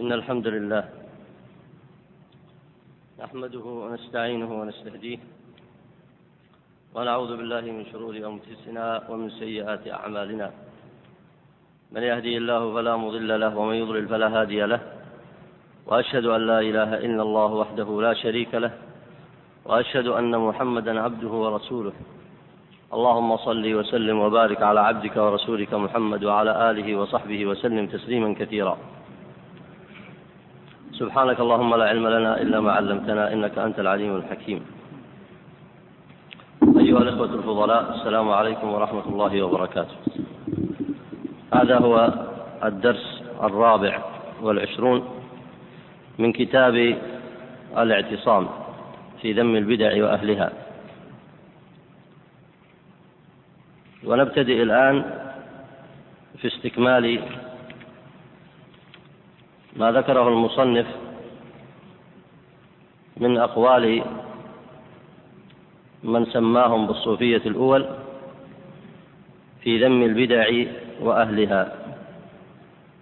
إن الحمد لله نحمده ونستعينه ونستهديه ونعوذ بالله من شرور أنفسنا ومن سيئات أعمالنا. من يهدي الله فلا مضل له ومن يضلل فلا هادي له. وأشهد أن لا إله إلا الله وحده لا شريك له. وأشهد أن محمدا عبده ورسوله. اللهم صل وسلم وبارك على عبدك ورسولك محمد وعلى آله وصحبه وسلم تسليما كثيرا. سبحانك اللهم لا علم لنا إلا ما علمتنا إنك أنت العليم الحكيم. أيها الإخوة الفضلاء السلام عليكم ورحمة الله وبركاته. هذا هو الدرس الرابع والعشرون من كتاب الاعتصام في ذم البدع وأهلها. ونبتدئ الآن في استكمال ما ذكره المصنف من أقوال من سماهم بالصوفية الأول في ذم البدع وأهلها.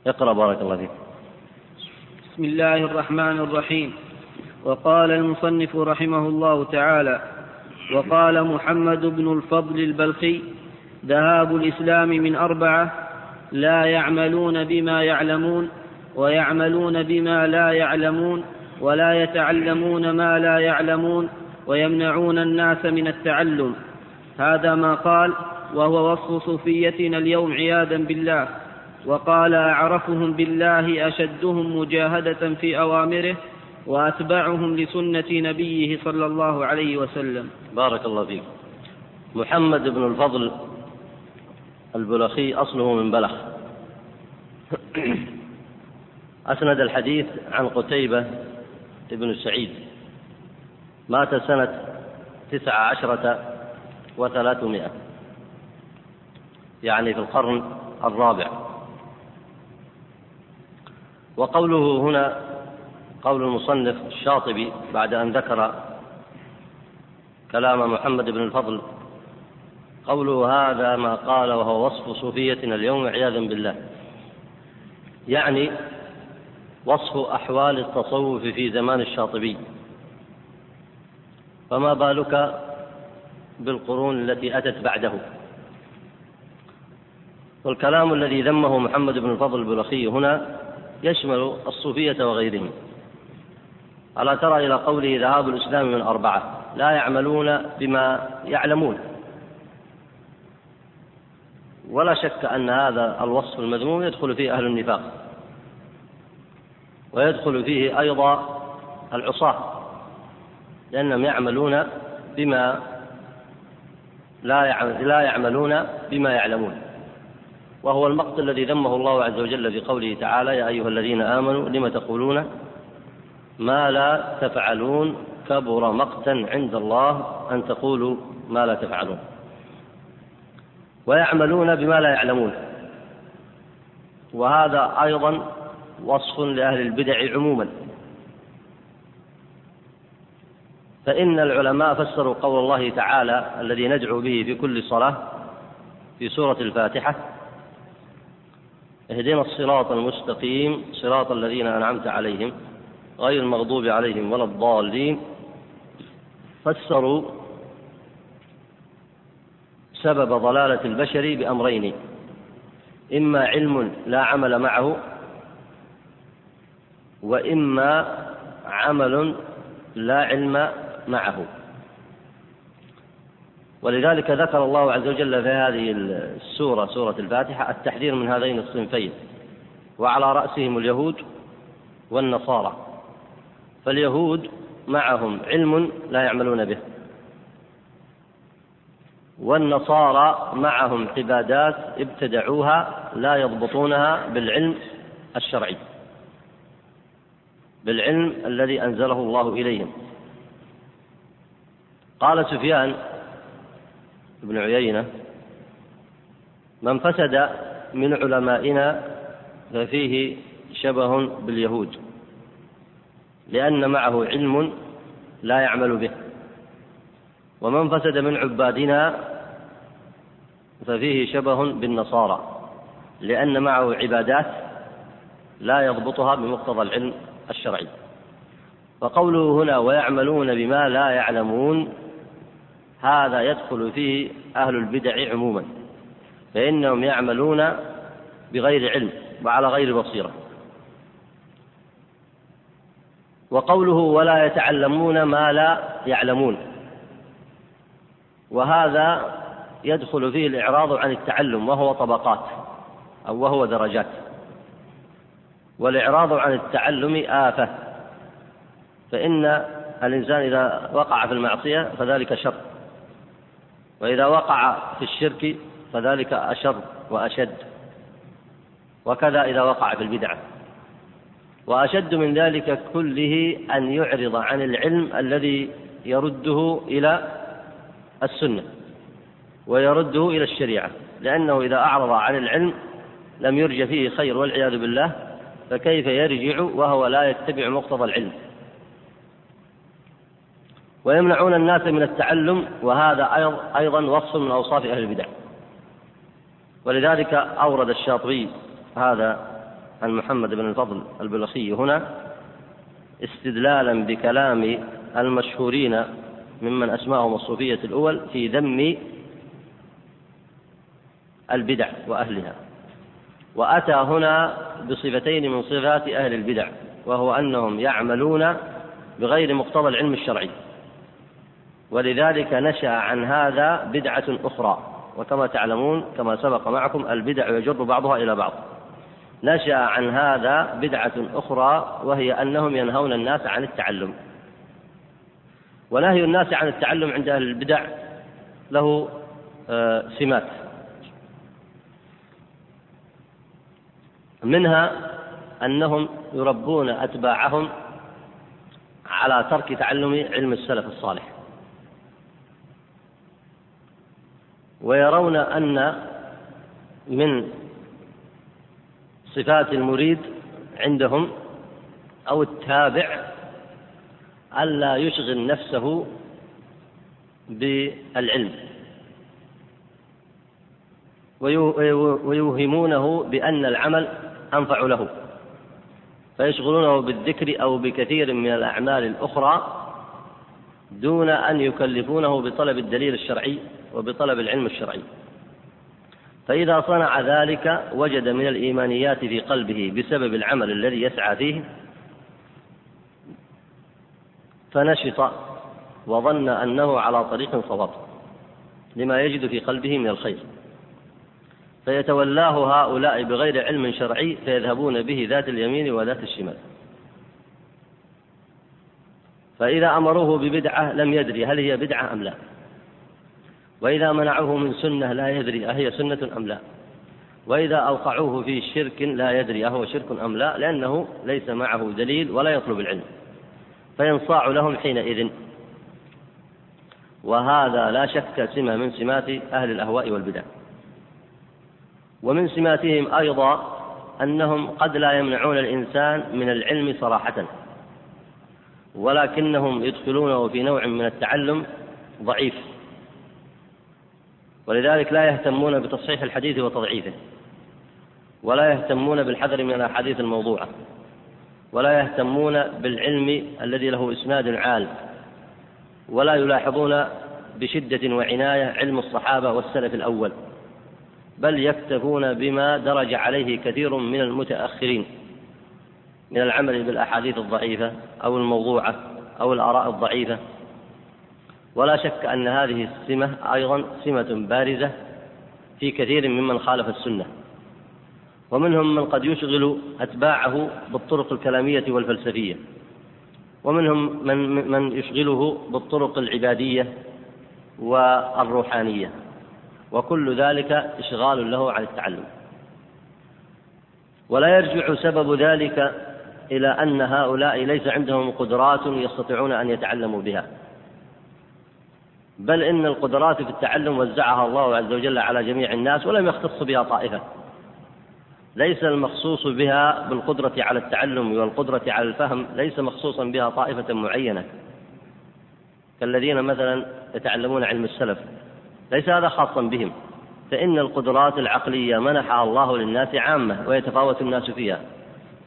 اقرأ بارك الله فيك. بسم الله الرحمن الرحيم. وقال المصنف رحمه الله تعالى وقال محمد بن الفضل البلخي ذهاب الإسلام من أربعة لا يعملون بما يعلمون ويعملون بما لا يعلمون ولا يتعلمون ما لا يعلمون ويمنعون الناس من التعلم. هذا ما قال وهو وصف صوفيتنا اليوم عياذا بالله. وقال أعرفهم بالله أشدهم مجاهدة في أوامره وأتبعهم لسنة نبيه صلى الله عليه وسلم. بارك الله فيك. محمد بن الفضل البلخي أصله من بلخ. أسند الحديث عن قتيبة بن سعيد. مات سنة تسع عشرة وثلاثمائة يعني في القرن الرابع. وقوله هنا قول المصنف الشاطبي بعد أن ذكر كلام محمد بن الفضل قوله هذا ما قال وهو وصف صوفيتنا اليوم عياذا بالله. يعني وصف أحوال التصوف في زمان الشاطبي. فما بالك بالقرون التي أتت بعده؟ والكلام الذي ذمه محمد بن الفضل البلخي هنا يشمل الصوفية وغيرهم. ألا ترى إلى قوله ذهاب الإسلام من أربعة لا يعملون بما يعلمون. ولا شك أن هذا الوصف المذموم يدخل فيه أهل النفاق. ويدخل فيه أيضا العصاة لأنهم يعملون بما لا لا يعملون بما يعلمون. وهو المقت الذي ذمه الله عز وجل في قوله تعالى يا أيها الذين آمنوا لم تقولون ما لا تفعلون كبر مقتا عند الله أن تقولوا ما لا تفعلون ويعملون بما لا يعلمون. وهذا أيضا وصف لأهل البدع عموما. فإن العلماء فسروا قول الله تعالى الذي ندعو به في كل صلاة في سورة الفاتحة اهدنا الصراط المستقيم صراط الذين أنعمت عليهم غير المغضوب عليهم ولا الضالين. فسروا سبب ضلالة البشر بأمرين إما علم لا عمل معه وإما عمل لا علم معه. ولذلك ذكر الله عز وجل في هذه السورة سورة الفاتحة التحذير من هذين الصنفين وعلى رأسهم اليهود والنصارى. فاليهود معهم علم لا يعملون به. والنصارى معهم عبادات ابتدعوها لا يضبطونها بالعلم الشرعي. بالعلم الذي أنزله الله إليهم. قال سفيان بن عيينة من فسد من علمائنا ففيه شبه باليهود لأن معه علم لا يعمل به. ومن فسد من عبادنا ففيه شبه بالنصارى لأن معه عبادات لا يضبطها بمقتضى العلم الشرعي. وقوله هنا ويعملون بما لا يعلمون هذا يدخل فيه أهل البدع عموما فإنهم يعملون بغير علم وعلى غير بصيرة. وقوله ولا يتعلمون ما لا يعلمون وهذا يدخل فيه الإعراض عن التعلم وهو طبقات أو وهو درجات. والإعراض عن التعلم آفة. فإن الإنسان إذا وقع في المعصية فذلك شر. وإذا وقع في الشرك فذلك أشر وأشد. وكذا إذا وقع في البدعة وأشد من ذلك كله أن يعرض عن العلم الذي يرده إلى السنة ويرده إلى الشريعة. لأنه إذا أعرض عن العلم لم يرج فيه خير والعياذ بالله. فكيف يرجع وهو لا يتبع مقتضى العلم؟ ويمنعون الناس من التعلم وهذا أيضا وصف من أوصاف أهل البدع. ولذلك أورد الشاطبي هذا عن محمد بن الفضل البلخي هنا استدلالا بكلام المشهورين ممن أسماهم الصوفية الأول في ذم البدع وأهلها. وأتى هنا بصفتين من صفات أهل البدع وهو أنهم يعملون بغير مقتضى العلم الشرعي. ولذلك نشأ عن هذا بدعة أخرى وكما تعلمون كما سبق معكم البدع يجر بعضها إلى بعض. نشأ عن هذا بدعة أخرى وهي أنهم ينهون الناس عن التعلم. ونهي الناس عن التعلم عند أهل البدع له آه، سمات. منها أنهم يربون أتباعهم على ترك تعلم علم السلف الصالح. ويرون أن من صفات المريد عندهم أو التابع ألا يشغل نفسه بالعلم. ويوهمونه بأن العمل أنفع له. فيشغلونه بالذكر أو بكثير من الأعمال الأخرى دون أن يكلفونه بطلب الدليل الشرعي وبطلب العلم الشرعي. فإذا صنع ذلك وجد من الإيمانيات في قلبه بسبب العمل الذي يسعى فيه فنشط وظن أنه على طريق صواب لما يجد في قلبه من الخير. فيتولاه هؤلاء بغير علم شرعي فيذهبون به ذات اليمين وذات الشمال. فإذا أمروه ببدعة لم يدري هل هي بدعة أم لا. وإذا منعوه من سنة لا يدري أهي سنة أم لا. وإذا أوقعوه في شرك لا يدري أهو شرك أم لا لأنه ليس معه دليل ولا يطلب العلم. فينصاع لهم حينئذ. وهذا لا شك سمة من سمات أهل الأهواء والبدع. ومن سماتهم أيضا أنهم قد لا يمنعون الإنسان من العلم صراحة ولكنهم يدخلونه في نوع من التعلم ضعيف ولذلك لا يهتمون بتصحيح الحديث وتضعيفه ولا يهتمون بالحذر من الأحاديث الموضوعة ولا يهتمون بالعلم الذي له إسناد عال ولا يلاحظون بشدة وعناية علم الصحابة والسلف الأول. بل يكتفون بما درج عليه كثير من المتأخرين من العمل بالأحاديث الضعيفة أو الموضوعة أو الآراء الضعيفة. ولا شك أن هذه السمة أيضا سمة بارزة في كثير ممن خالف السنة. ومنهم من قد يشغل أتباعه بالطرق الكلامية والفلسفية. ومنهم من من يشغله بالطرق العبادية والروحانية. وكل ذلك إشغال له عن التعلم. ولا يرجع سبب ذلك إلى أن هؤلاء ليس عندهم قدرات يستطيعون أن يتعلموا بها. بل إن القدرات في التعلم وزعها الله عز وجل على جميع الناس ولم يختص بها طائفة. ليس المخصوص بها بالقدرة على التعلم والقدرة على الفهم ليس مخصوصا بها طائفة معينة. كالذين مثلا يتعلمون علم السلف. ليس هذا خاصا بهم. فإن القدرات العقلية منحها الله للناس عامة ويتفاوت الناس فيها.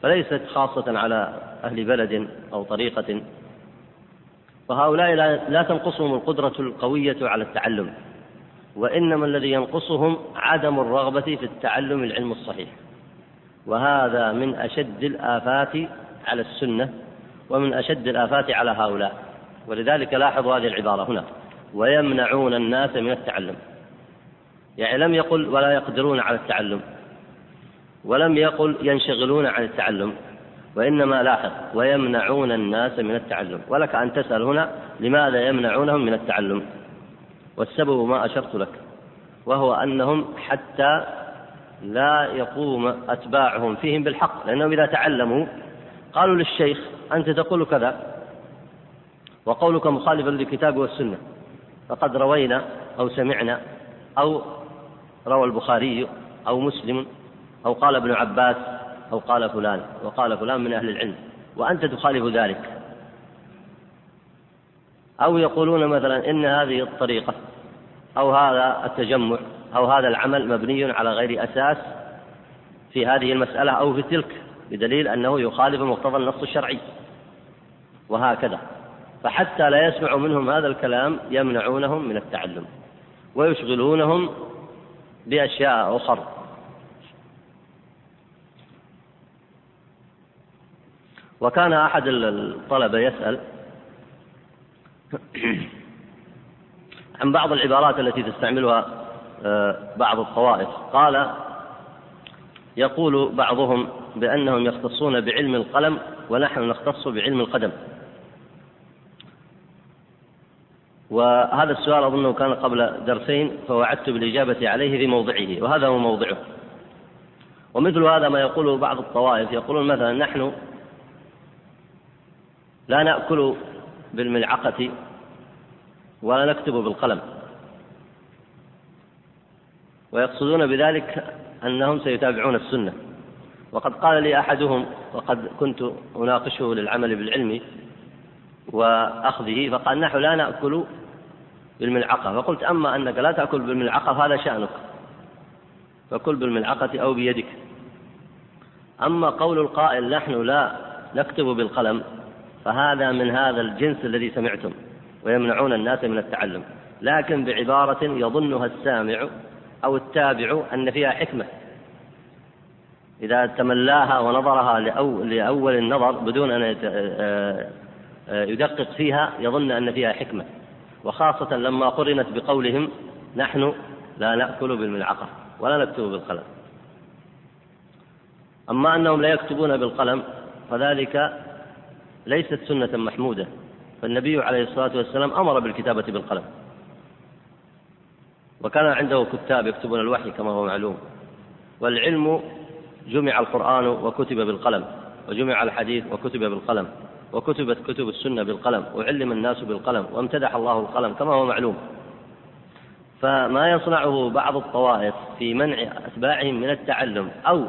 فليست خاصة على أهل بلد أو طريقة. فهؤلاء لا تنقصهم القدرة القوية على التعلم. وإنما الذي ينقصهم عدم الرغبة في التعلم العلم الصحيح. وهذا من أشد الآفات على السنة ومن أشد الآفات على هؤلاء. ولذلك لاحظوا هذه العبارة هنا. ويمنعون الناس من التعلم. يعني لم يقل ولا يقدرون على التعلم ولم يقل ينشغلون عن التعلم وإنما لاحظ ويمنعون الناس من التعلم. ولك أن تسأل هنا لماذا يمنعونهم من التعلم؟ والسبب ما أشرت لك وهو أنهم حتى لا يقوم أتباعهم فيهم بالحق لأنهم إذا تعلموا قالوا للشيخ أنت تقول كذا وقولك مخالفا للكتاب والسنة. فقد روينا أو سمعنا أو روى البخاري أو مسلم أو قال ابن عباس أو قال فلان وقال فلان من أهل العلم وأنت تخالف ذلك. أو يقولون مثلا إن هذه الطريقة أو هذا التجمع أو هذا العمل مبني على غير أساس في هذه المسألة أو في تلك بدليل أنه يخالف مقتضى النص الشرعي. وهكذا. فحتى لا يسمعوا منهم هذا الكلام يمنعونهم من التعلم ويشغلونهم بأشياء أخرى وكان أحد الطلبة يسأل عن بعض العبارات التي تستعملها آه، بعض الطوائف. قال يقول بعضهم بأنهم يختصون بعلم القلم ونحن نختص بعلم القدم. وهذا السؤال أظنه كان قبل درسين فوعدت بالإجابة عليه في موضعه وهذا هو موضعه. ومثل هذا ما يقوله بعض الطوائف يقولون مثلا نحن لا نأكل بالملعقة ولا نكتب بالقلم. ويقصدون بذلك أنهم سيتابعون السنة. وقد قال لي أحدهم وقد كنت أناقشه للعمل بالعلم وأخذه فقال نحن لا نأكل بالملعقة. فقلت أما أنك لا تأكل بالملعقة فهذا شأنك. فكل بالملعقة أو بيدك. أما قول القائل نحن لا نكتب بالقلم فهذا من هذا الجنس الذي سمعتم ويمنعون الناس من التعلم. لكن بعبارة يظنها السامع أو التابع أن فيها حكمة. إذا تملاها ونظرها لأول النظر بدون أن آه، آه، يدقق فيها يظن أن فيها حكمة. وخاصة لما قرنت بقولهم نحن لا نأكل بالملعقة ولا نكتب بالقلم. أما أنهم لا يكتبون بالقلم فذلك ليست سنة محمودة. فالنبي عليه الصلاة والسلام أمر بالكتابة بالقلم. وكان عنده كتاب يكتبون الوحي كما هو معلوم. والعلم جمع القرآن وكتب بالقلم وجمع الحديث وكتب بالقلم. وكتبت كتب السنة بالقلم وعلم الناس بالقلم وامتدح الله القلم كما هو معلوم. فما يصنعه بعض الطوائف في منع أتباعهم من التعلم أو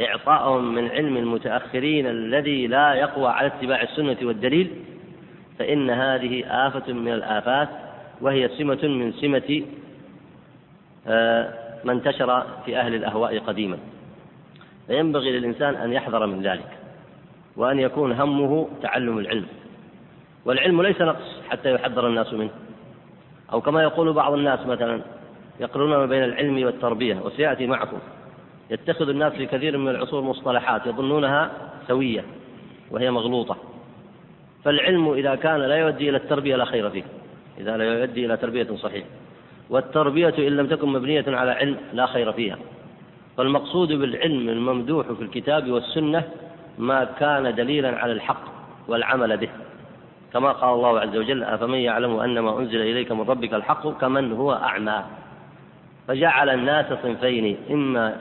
إعطائهم من علم المتأخرين الذي لا يقوى على اتباع السنة والدليل فإن هذه آفة من الآفات وهي سمة من سمة آه، ما انتشر في أهل الأهواء قديما. فينبغي للإنسان أن يحذر من ذلك. وأن يكون همه تعلم العلم. والعلم ليس نقص حتى يحذر الناس منه. أو كما يقول بعض الناس مثلا يقرنون ما بين العلم والتربية وسيأتي معكم. يتخذ الناس في كثير من العصور مصطلحات يظنونها سوية وهي مغلوطة. فالعلم إذا كان لا يؤدي إلى التربية لا خير فيه. إذا لا يؤدي إلى تربية صحيحة والتربية إن لم تكن مبنية على علم لا خير فيها. فالمقصود بالعلم الممدوح في الكتاب والسنة ما كان دليلا على الحق والعمل به. كما قال الله عز وجل أفمن يعلم أن ما أنزل إليك من ربك الحق كمن هو أعمى. فجعل الناس صنفين إما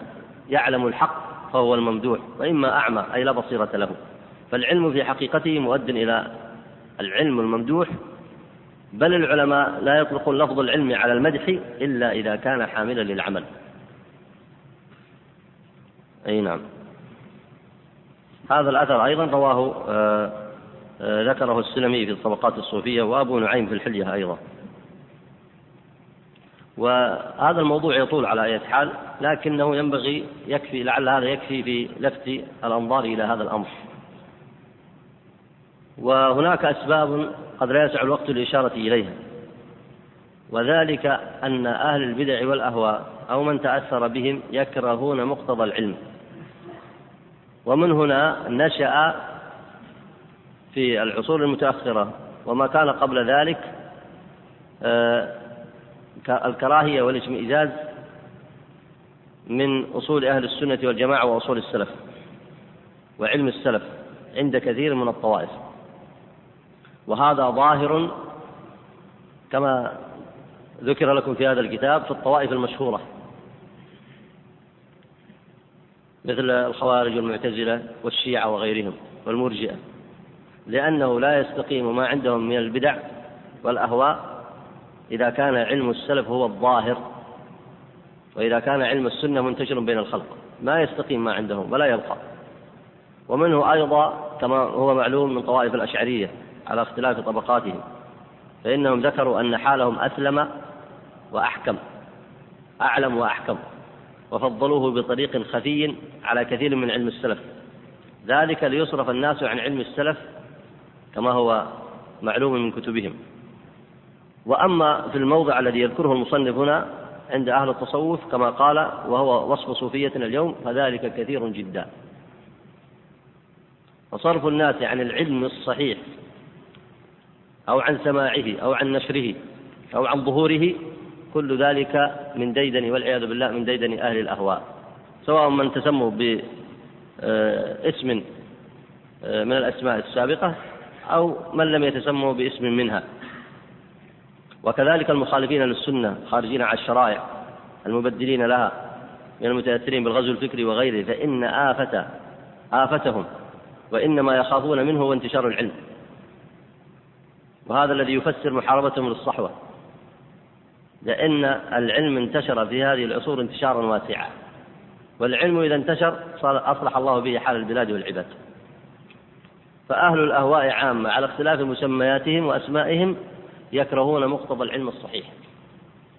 يعلم الحق فهو الممدوح وإما أعمى أي لا بصيرة له. فالعلم في حقيقته مؤد إلى العلم الممدوح. بل العلماء لا يطلقون لفظ العلم على المدح إلا إذا كان حاملا للعمل. أي نعم. هذا الأثر أيضا رواه آه، آه، ذكره السلمي في الطبقات الصوفية وأبو نعيم في الحلية أيضا. وهذا الموضوع يطول على أي حال لكنه ينبغي يكفي لعل هذا يكفي في لفت الأنظار إلى هذا الأمر. وهناك أسباب قد لا يسع الوقت للإشارة إليها. وذلك أن أهل البدع والأهواء أو من تأثر بهم يكرهون مقتضى العلم. ومن هنا نشأ في العصور المتأخرة وما كان قبل ذلك آه، الكراهية والاشمئزاز من أصول أهل السنة والجماعة وأصول السلف وعلم السلف عند كثير من الطوائف. وهذا ظاهر كما ذكر لكم في هذا الكتاب في الطوائف المشهورة. مثل الخوارج والمعتزلة والشيعة وغيرهم والمرجئة. لأنه لا يستقيم ما عندهم من البدع والأهواء إذا كان علم السلف هو الظاهر وإذا كان علم السنة منتشر بين الخلق. ما يستقيم ما عندهم ولا يبقى. ومنه أيضا كما هو معلوم من طوائف الأشعرية على اختلاف طبقاتهم فإنهم ذكروا أن حالهم أسلم وأحكم أعلم وأحكم. وفضلوه بطريق خفي على كثير من علم السلف. ذلك ليصرف الناس عن علم السلف كما هو معلوم من كتبهم. وأما في الموضع الذي يذكره المصنف هنا عند أهل التصوف كما قال وهو وصف صوفيتنا اليوم فذلك كثير جدا. وصرف الناس عن العلم الصحيح أو عن سماعه أو عن نشره أو عن ظهوره كل ذلك من ديدن والعياذ بالله من ديدن أهل الأهواء. سواء من تسموا باسم آه، من الأسماء السابقة أو من لم يتسموا باسم منها. وكذلك المخالفين للسنة خارجين على الشرائع المبدلين لها من المتأثرين بالغزو الفكري وغيره فإن آفة آفتهم وإنما يخافون منه هو انتشار العلم. وهذا الذي يفسر محاربتهم للصحوة. لأن العلم انتشر في هذه العصور انتشارا واسعا. والعلم إذا انتشر صار أصلح الله به حال البلاد والعباد. فأهل الأهواء عامة على اختلاف مسمياتهم وأسمائهم يكرهون مقتضى العلم الصحيح.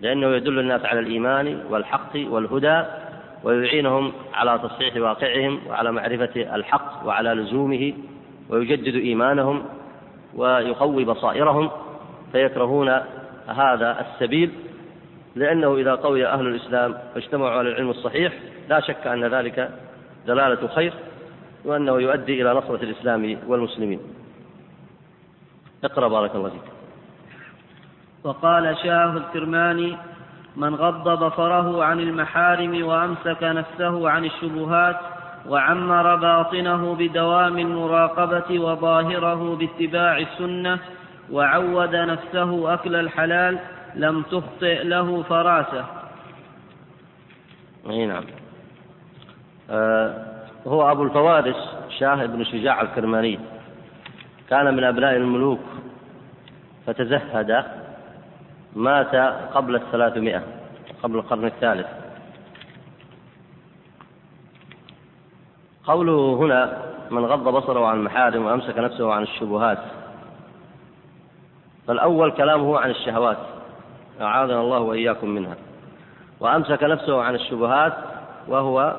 لأنه يدل الناس على الإيمان والحق والهدى ويعينهم على تصحيح واقعهم وعلى معرفة الحق وعلى لزومه ويجدد إيمانهم ويقوي بصائرهم. فيكرهون هذا السبيل لأنه إذا قوي أهل الإسلام واجتمعوا على العلم الصحيح لا شك أن ذلك دلالة خير وأنه يؤدي إلى نصرة الإسلام والمسلمين. اقرأ بارك الله فيك. وقال شاه الكرماني من غض بصره عن المحارم وأمسك نفسه عن الشبهات وعمر باطنه بدوام المراقبة وظاهره باتباع السنة وعود نفسه أكل الحلال لم تخطئ له فراسة. أي نعم. آه هو أبو الفوارس شاه بن شجاع الكرماني. كان من أبناء الملوك. فتزهد مات قبل الثلاثمائة قبل القرن الثالث. قوله هنا من غض بصره عن المحارم وأمسك نفسه عن الشبهات. فالأول كلامه عن الشهوات. أعاذنا الله وإياكم منها. وأمسك نفسه عن الشبهات وهو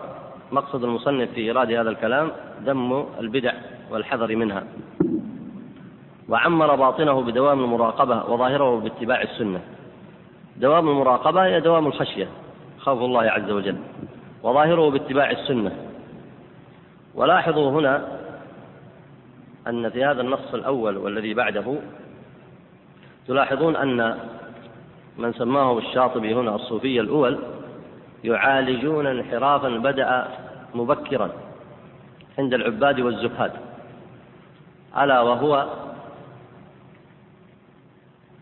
مقصد المصنف في إيراد هذا الكلام ذم البدع والحذر منها. وعمر باطنه بدوام المراقبة وظاهره باتباع السنة. دوام المراقبة هي دوام الخشية خوف الله عز وجل. وظاهره باتباع السنة. ولاحظوا هنا أن في هذا النص الأول والذي بعده تلاحظون أن من سماه الشاطبي هنا الصوفي الأول يعالجون انحرافا بدأ مبكرا عند العباد والزهاد. ألا وهو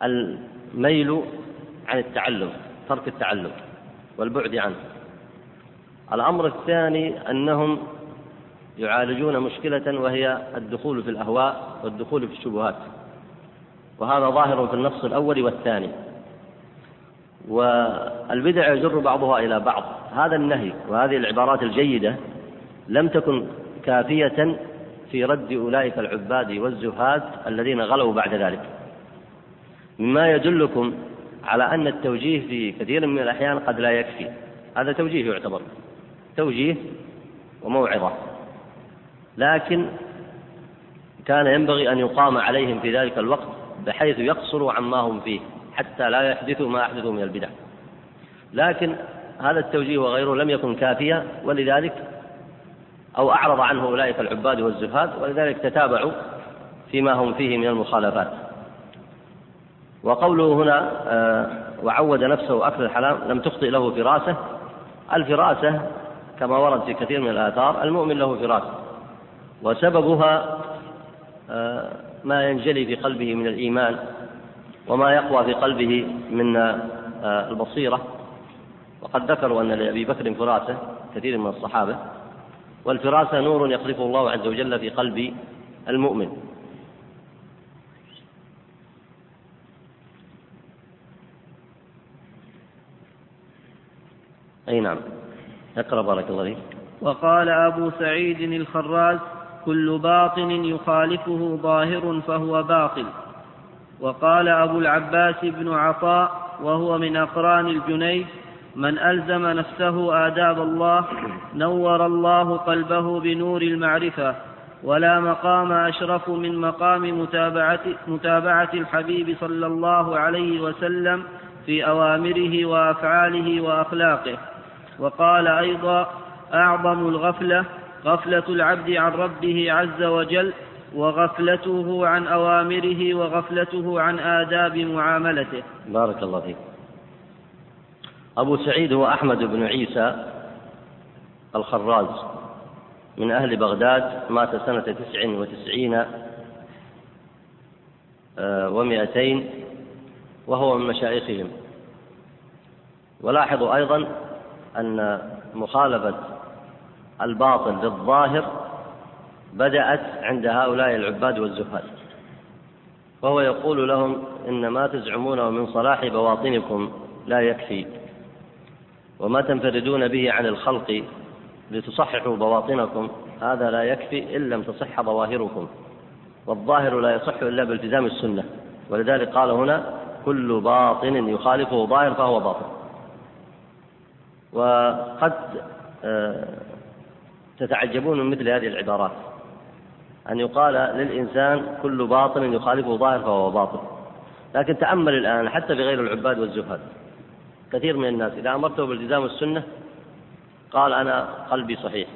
الميل عن التعلم ترك التعلم والبعد عنه. الأمر الثاني أنهم يعالجون مشكلة وهي الدخول في الأهواء والدخول في الشبهات. وهذا ظاهر في النص الأول والثاني. والبدع يجر بعضها إلى بعض. هذا النهي وهذه العبارات الجيدة لم تكن كافية في رد أولئك العباد والزهاد الذين غلوا بعد ذلك. مما يدلكم على أن التوجيه في كثير من الأحيان قد لا يكفي. هذا توجيه يعتبر. توجيه وموعظة. لكن كان ينبغي أن يقام عليهم في ذلك الوقت بحيث يقصروا عما هم فيه. حتى لا يحدثوا ما أحدثوا من البدع. لكن هذا التوجيه وغيره لم يكن كافيا ولذلك أو أعرض عنه أولئك العباد والزهاد ولذلك تتابعوا فيما هم فيه من المخالفات. وقوله هنا آه، وعود نفسه أكل الحلال لم تخطئ له فراسة. الفراسة كما ورد في كثير من الآثار المؤمن له فراسة وسببها آه، ما ينجلي في قلبه من الإيمان. وما يقوى في قلبه من آه، البصيرة. وقد ذكروا أن لأبي بكر فراسة كثير من الصحابة والفراسة نور يقذفه الله عز وجل في قلب المؤمن. أي نعم. اقرأ بارك الله فيك. وقال أبو سعيد الخراز كل باطن يخالفه ظاهر فهو باطل. وقال أبو العباس بن عطاء وهو من أقران الجنيد من ألزم نفسه آداب الله نور الله قلبه بنور المعرفة ولا مقام أشرف من مقام متابعة, متابعة الحبيب صلى الله عليه وسلم في أوامره وأفعاله وأخلاقه. وقال أيضا أعظم الغفلة غفلة العبد عن ربه عز وجل وغفلته عن أوامره وغفلته عن آداب معاملته. بارك الله فيك. أبو سعيد هو أحمد بن عيسى الخراز من أهل بغداد مات سنة تسع وتسعين آه، ومائتين وهو من مشايخهم. ولاحظوا أيضا أن مخالفة الباطل للظاهر بدأت عند هؤلاء العباد والزهاد وهو يقول لهم إن ما تزعمونه من صلاح بواطنكم لا يكفي. وما تنفردون به عن الخلق لتصححوا بواطنكم هذا لا يكفي إن لم تصح ظواهركم. والظاهر لا يصح إلا بالتزام السنة. ولذلك قال هنا كل باطن يخالفه ظاهر فهو باطن. وقد آه، تتعجبون من مثل هذه العبارات. أن يقال للإنسان كل باطن يخالفه ظاهر فهو باطل لكن تأمل الآن حتى في غير العباد والزهاد كثير من الناس إذا أمرته بالتزام السنة قال أنا قلبي صحيح.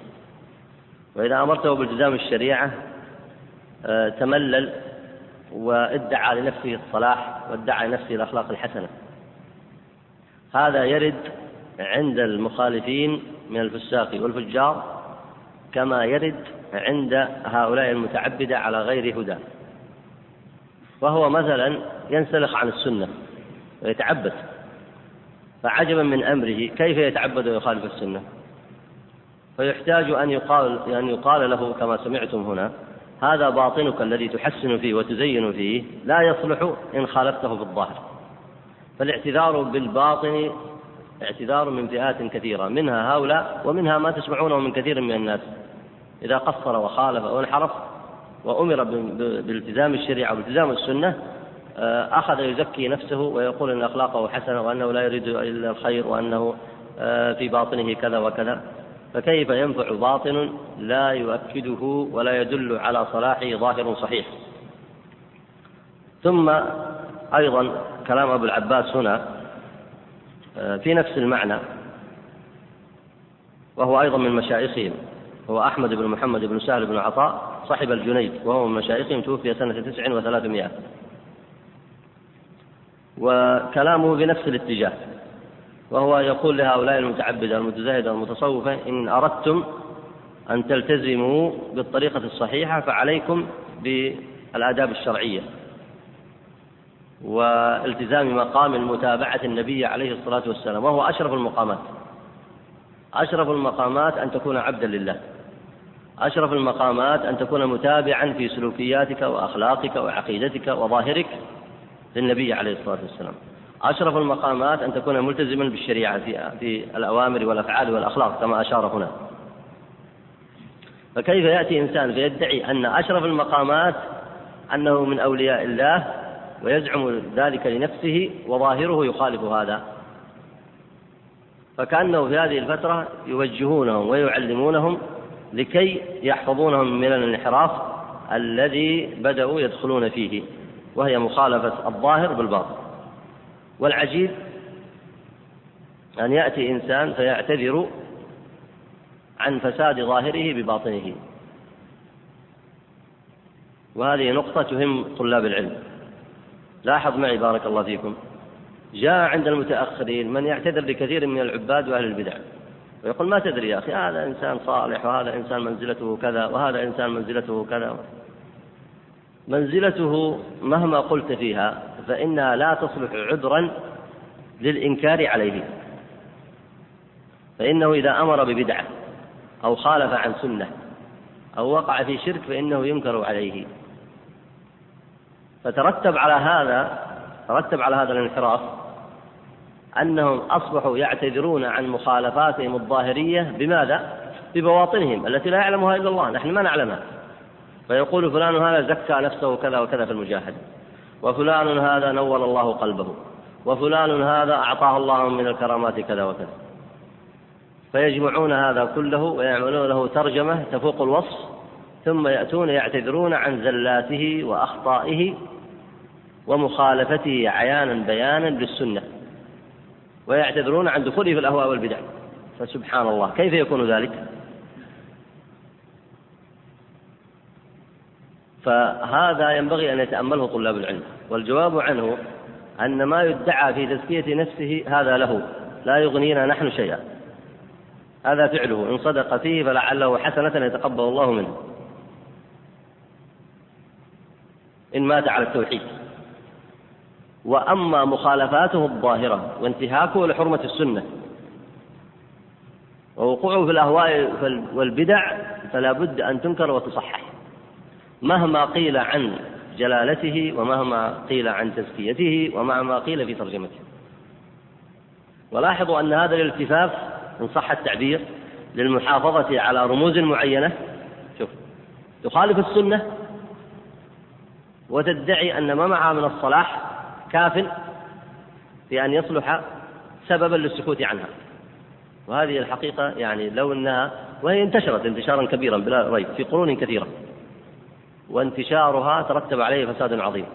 وإذا أمرته بالتزام الشريعة آه، تملل وادعى لنفسه الصلاح وادعى لنفسه الأخلاق الحسنة. هذا يرد عند المخالفين من الفساق والفجار كما يرد عند هؤلاء المتعبدة على غير هدى. وهو مثلا ينسلخ عن السنة ويتعبد. فعجبا من أمره كيف يتعبد ويخالف السنة؟ فيحتاج أن يقال أن يقال له كما سمعتم هنا هذا باطنك الذي تحسن فيه وتزين فيه لا يصلح إن خالفته في الظاهر فالاعتذار بالباطن اعتذار من فئات كثيرة منها هؤلاء ومنها ما تسمعونه من كثير من الناس. إذا قصر وخالف وانحرف وأمر بالتزام الشريعة والتزام السنة آه، أخذ يزكي نفسه ويقول أن أخلاقه حسنة وأنه لا يريد إلا الخير وأنه آه، في باطنه كذا وكذا. فكيف ينفع باطن لا يؤكده ولا يدل على صلاحه ظاهر صحيح؟ ثم أيضا كلام أبو العباس هنا آه، في نفس المعنى وهو أيضا من مشايخهم. هو أحمد بن محمد بن سهل بن عطاء صاحب الجنيد وهو من مشايخهم توفي سنة تسع وثلاثمائة. وكلامه بنفس الاتجاه وهو يقول لهؤلاء المتعبدة المتزاهدة المتصوفة إن أردتم أن تلتزموا بالطريقة الصحيحة فعليكم بالآداب الشرعية. والتزام مقام متابعة النبي عليه الصلاة والسلام وهو أشرف المقامات. أشرف المقامات أن تكون عبدا لله. أشرف المقامات أن تكون متابعا في سلوكياتك وأخلاقك وعقيدتك وظاهرك للنبي عليه الصلاة والسلام. أشرف المقامات أن تكون ملتزما بالشريعة في في الأوامر والأفعال والأخلاق كما أشار هنا. فكيف يأتي إنسان فيدعي أن أشرف المقامات أنه من أولياء الله ويزعم ذلك لنفسه وظاهره يخالف هذا؟ فكأنه في هذه الفترة يوجهونهم ويعلمونهم لكي يحفظونهم من الانحراف الذي بدأوا يدخلون فيه وهي مخالفة الظاهر بالباطن. والعجيب أن يأتي إنسان فيعتذر عن فساد ظاهره بباطنه. وهذه نقطة تهم طلاب العلم. لاحظ معي بارك الله فيكم. جاء عند المتأخرين من يعتذر بكثير من العباد وأهل البدع. ويقول ما تدري يا أخي هذا إنسان صالح وهذا إنسان منزلته كذا وهذا إنسان منزلته كذا. منزلته مهما قلت فيها فإنها لا تصلح عذرا للإنكار عليه. فإنه إذا أمر ببدعة أو خالف عن سنة أو وقع في شرك فإنه ينكر عليه. فترتب على هذا ترتب على هذا الانحراف أنهم أصبحوا يعتذرون عن مخالفاتهم الظاهرية بماذا؟ ببواطنهم التي لا يعلمها إلا الله نحن ما نعلمها. فيقول فلان هذا زكى نفسه كذا وكذا في المجاهدة وفلان هذا نور الله قلبه وفلان هذا أعطاه الله من الكرامات كذا وكذا. فيجمعون هذا كله ويعملون له ترجمة تفوق الوصف ثم يأتون يعتذرون عن زلاته وأخطائه ومخالفته عيانا بيانا للسنة ويعتذرون عن دخوله في الأهواء والبدع. فسبحان الله. كيف يكون ذلك؟ فهذا ينبغي أن يتأمله طلاب العلم. والجواب عنه أن ما يدعى في تزكية نفسه هذا له. لا يغنينا نحن شيئا. هذا فعله. إن صدق فيه فلعله حسنة يتقبل الله منه. إن مات على التوحيد. وأما مخالفاته الظاهرة وانتهاكه لحرمة السنة ووقوعه في الأهواء والبدع فلا بد أن تنكر وتصحح مهما قيل عن جلالته ومهما قيل عن تزكيته ومهما قيل في ترجمته. ولاحظوا أن هذا الالتفاف إن صح التعبير للمحافظة على رموز معينة. شوف تخالف السنة وتدعي أن ما معها من الصلاح كاف في أن يصلح سببا للسكوت عنها. وهذه الحقيقة يعني لو أنها وهي انتشرت انتشارا كبيرا بلا ريب في قرون كثيرة وانتشارها ترتب عليه فساد عظيم.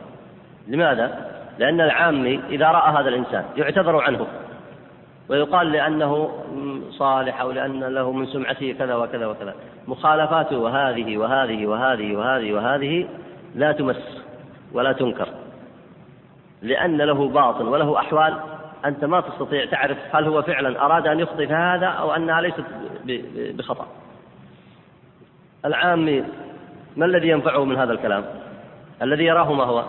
لماذا؟ لأن العامي إذا رأى هذا الإنسان يعتذر عنه ويقال لأنه صالح أو لأن له من سمعته كذا وكذا وكذا. مخالفاته وهذه وهذه وهذه وهذه وهذه لا تمس ولا تنكر. لأن له باطن وله أحوال أنت ما تستطيع تعرف هل هو فعلا أراد أن يخطئ في هذا أو أنها ليست بخطأ. العامي ما الذي ينفعه من هذا الكلام؟ الذي يراه ما هو؟